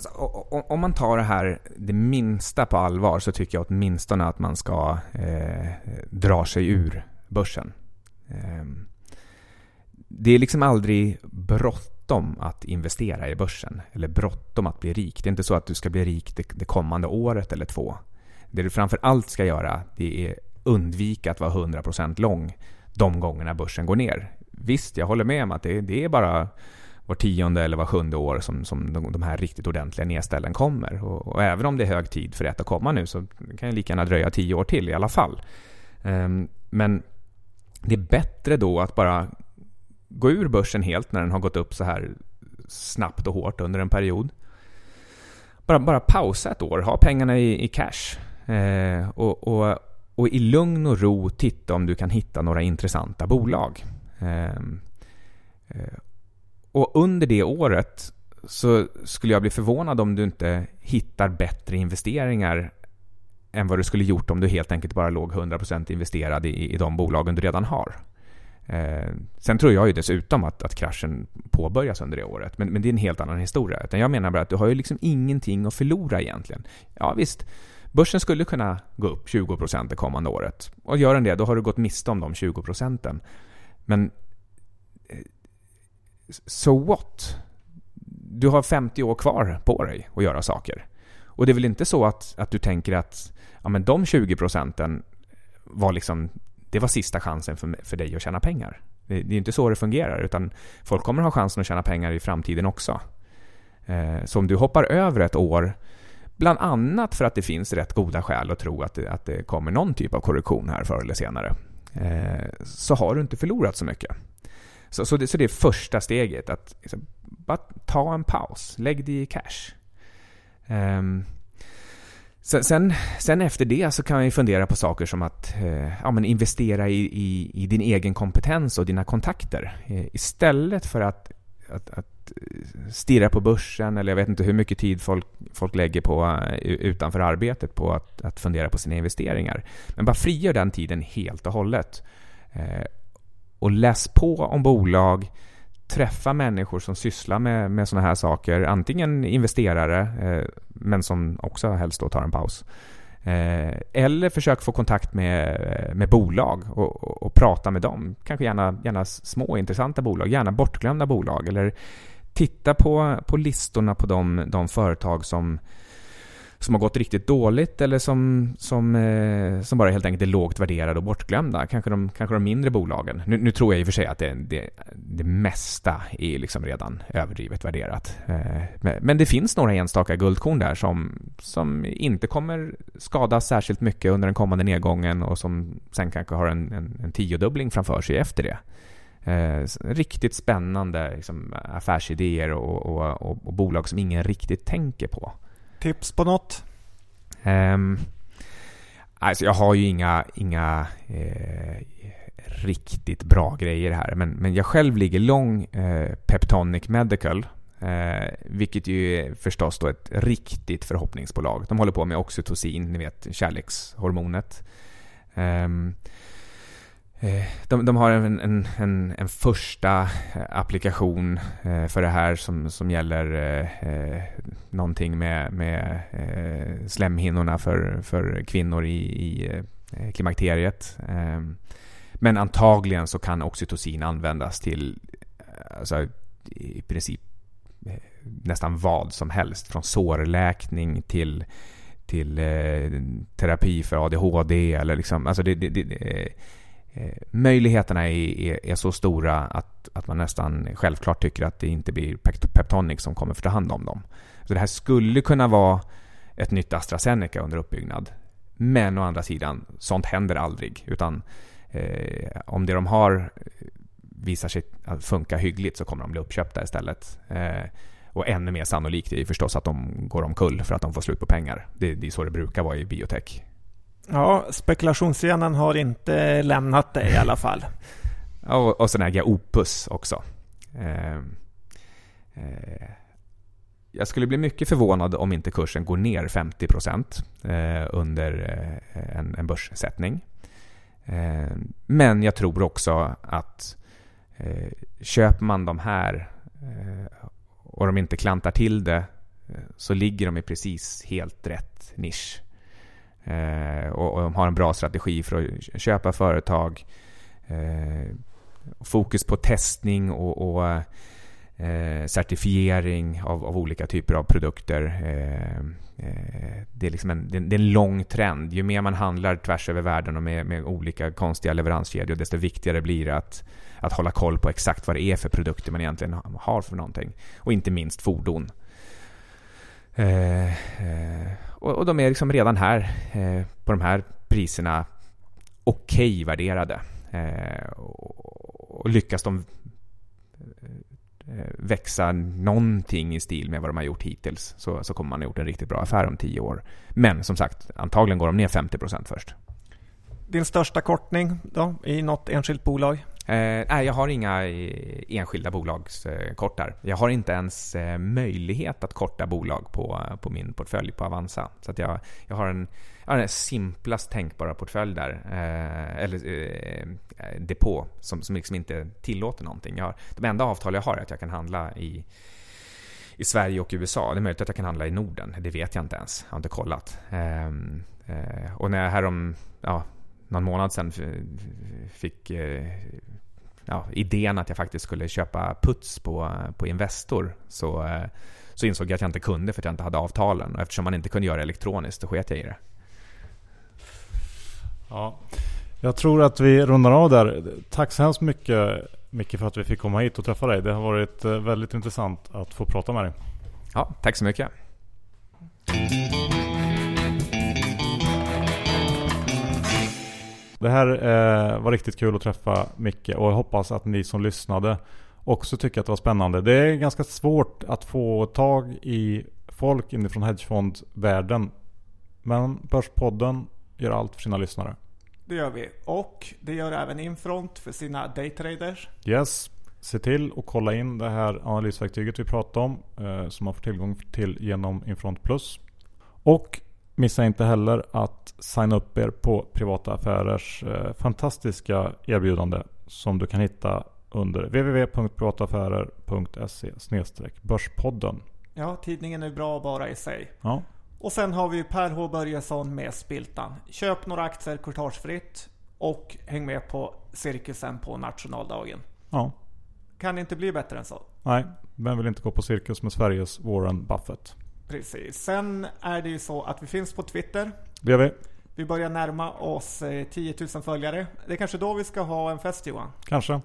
C: alltså, om man tar det här det minsta på allvar så tycker jag åtminstone att man ska eh, dra sig ur börsen. Eh, det är liksom aldrig bråttom bråttom att investera i börsen. Eller bråttom att bli rik. Det är inte så att du ska bli rik det, det kommande året eller två. Det du framför allt ska göra det är undvika att vara 100% lång de gångerna börsen går ner. Visst, jag håller med om att det, det är bara var tionde eller var sjunde år som, som de, de här riktigt ordentliga nedställen kommer. Och, och, även om det är hög tid för ett att komma nu så kan det lika gärna dröja tio år till i alla fall. Um, men det är bättre då att bara gå ur börsen helt när den har gått upp så här snabbt och hårt under en period. Bara, bara pausa ett år, ha pengarna i, i cash. Eh, och, och, och, i lugn och ro titta om du kan hitta några intressanta bolag. Ehm, eh, eh, och under det året så skulle jag bli förvånad om du inte hittar bättre investeringar än vad du skulle gjort om du helt enkelt bara låg 100% investerad i, i de bolagen du redan har. Eh, sen tror jag ju dessutom att, att kraschen påbörjas under det året, men, men det är en helt annan historia. Utan jag menar bara att du har ju liksom ingenting att förlora egentligen. Ja visst, börsen skulle kunna gå upp 20% det kommande året. Och gör den det, då har du gått miste om de 20 procenten. Men so what? Du har 50 år kvar på dig att göra saker. Och det är väl inte så att, att du tänker att ja, men de 20 procenten var liksom det var sista chansen för, för dig att tjäna pengar. Det, det är inte så det fungerar, utan folk kommer ha chansen att tjäna pengar i framtiden också. Eh, så om du hoppar över ett år, bland annat för att det finns rätt goda skäl att tro att det, att det kommer någon typ av korrektion här förr eller senare, eh, så har du inte förlorat så mycket. Så, så, det, så det är första steget, att liksom, bara ta en paus, lägg det i cash. Ehm, um, Sen, sen, sen, efter det så kan man ju fundera på saker som att eh, ja, men investera i, i, i, din egen kompetens och dina kontakter. Eh, istället för att, att, att, eh, stirra på börsen eller jag vet inte hur mycket tid folk, folk lägger på eh, utanför arbetet på att, att fundera på sina investeringar. Men bara frigör den tiden helt och hållet. Eh, och läs på om bolag. träffa människor som sysslar med, med sådana här saker. Antingen investerare, eh, men som också helst då tar en paus. Eh, eller försök få kontakt med, eh, med bolag och, och, och, prata med dem. Kanske gärna, gärna små intressanta bolag, gärna bortglömda bolag. Eller titta på, på listorna på de, de företag som som har gått riktigt dåligt eller som, som, eh, som bara helt enkelt är lågt värderade och bortglömda. Kanske de, kanske de mindre bolagen. Nu, nu tror jag i och för sig att det, det, det mesta är liksom redan överdrivet värderat. Eh, men, det finns några enstaka guldkorn där som, som inte kommer skadas särskilt mycket under den kommande nedgången och som sen kanske har en, en, en tiodubbling framför sig efter det. Eh, riktigt spännande liksom, affärsidéer och, och, och, och, bolag som ingen riktigt tänker på.
B: Tips på något?
C: Um, alltså jag har ju inga, inga eh, riktigt bra grejer här. Men, men jag själv ligger lång eh, Peptonic Medical. Eh, vilket ju är förstås då ett riktigt förhoppningsbolag. De håller på med oxytocin, ni vet kärlekshormonet. Um, Eh, Eh, de, de, har en, en, en, en, första eh, applikation eh, för det här som, som gäller eh, eh, någonting med, med eh, slemhinnorna för, för kvinnor i, i klimakteriet. Ehm, men antagligen så kan oxytocin användas till alltså, i princip nästan vad som helst. Från sårläkning till, till eh, terapi för ADHD eller liksom, alltså det, det, det Eh, möjligheterna är, är, är, så stora att, att man nästan självklart tycker att det inte blir Peptonic som kommer få ta hand om dem. Så det här skulle kunna vara ett nytt AstraZeneca under uppbyggnad. Men å andra sidan, sånt händer aldrig. Utan eh, om det de har eh, visar sig att funka hyggligt så kommer de bli uppköpta istället. Eh, och ännu mer sannolikt är förstås att de går omkull för att de får slut på pengar. Det, det är så det brukar vara i biotech.
B: Ja, spekulationsscenen har inte lämnat dig i alla fall.
C: och, och sen äger jag Opus också. Eh, eh, jag skulle bli mycket förvånad om inte kursen går ner 50% eh, under eh, en, en börssättning. Eh, men jag tror också att eh, köper man de här eh, och de inte klantar till det eh, så ligger de i precis helt rätt nisch. Eh, och, och har en bra strategi för att köpa företag. Eh, fokus på testning och, och eh, certifiering av, av, olika typer av produkter. Eh, eh det, är liksom en, det, är en lång trend. Ju mer man handlar tvärs över världen och med, med olika konstiga leveranskedjor desto viktigare blir det att, att hålla koll på exakt vad det är för produkter man egentligen har för någonting. Och inte minst fordon. Eh, eh, och, och, de är liksom redan här eh, på de här priserna okej okay värderade. Eh, och, och lyckas de eh, eh, växa någonting i stil med vad de har gjort hittills så, så kommer man ha gjort en riktigt bra affär om tio år. Men som sagt, antagligen går de ner 50% först.
B: Din största kortning då, i något enskilt bolag?
C: Eh, nej, jag har inga eh, enskilda bolagskortar. Eh, jag har inte ens eh, möjlighet att korta bolag på, på min portfölj på Avanza. Så att jag, jag har en, jag har den simplast tänkbara portfölj där, eh, eller eh, eh, depå, som, som liksom inte tillåter någonting. Jag har, de enda avtal jag har är att jag kan handla i i Sverige och USA. Det är möjligt att jag kan handla i Norden. Det vet jag inte ens. Jag har inte kollat. Ehm, eh, och när jag härom, ja, någon månad sedan fick eh, ja, idén att jag faktiskt skulle köpa puts på, på Investor så, eh, så insåg jag att jag inte kunde för att jag inte hade avtalen. Och eftersom man inte kunde göra det elektroniskt så sket jag i det.
A: Ja, jag tror att vi rundar av där. Tack så hemskt mycket Micke för att vi fick komma hit och träffa dig. Det har varit eh, väldigt intressant att få prata med dig.
C: Ja, tack så mycket.
A: Det här eh, var riktigt kul att träffa Micke och jag hoppas att ni som lyssnade också tycker att det var spännande. Det är ganska svårt att få tag i folk inifrån hedgefondvärlden. Men Börspodden gör allt för sina lyssnare.
B: Det gör vi. Och det gör även Infront för sina daytraders.
A: Yes. Se till att kolla in det här analysverktyget vi pratade om. Eh, som man får tillgång till genom Infront Plus. Och Missa inte heller att signa upp er på Privata Affärers eh, fantastiska erbjudande som du kan hitta under www.privataffärer.se börspodden.
B: Ja, tidningen är bra bara i sig.
A: Ja,
B: Och sen har vi Per H Börjesson med Spiltan. Köp några aktier courtagefritt och häng med på cirkusen på nationaldagen.
A: ja.
B: Kan inte bli bättre än så.
A: Nej, vem vill inte gå på cirkus med Sveriges Warren Buffett?
B: Precis. Sen är det ju så att vi finns på Twitter.
A: Det gör vi.
B: Vi börjar närma oss eh, 10 000 följare. Det är kanske då vi ska ha en fest Johan.
A: Kanske.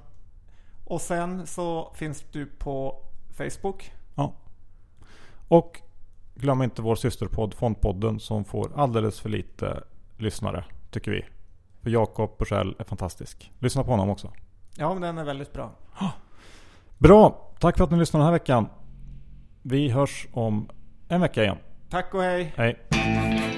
B: Och sen så finns du på Facebook.
A: Ja. Och glöm inte vår systerpodd Fondpodden som får alldeles för lite lyssnare, tycker vi. För Jakob Bursell är fantastisk. Lyssna på honom också.
B: Ja, men den är väldigt bra. *gasps*
A: Bra! Tack för att ni lyssnade den här veckan. Vi hörs om en vecka igen.
B: Tack och hej!
A: Hej!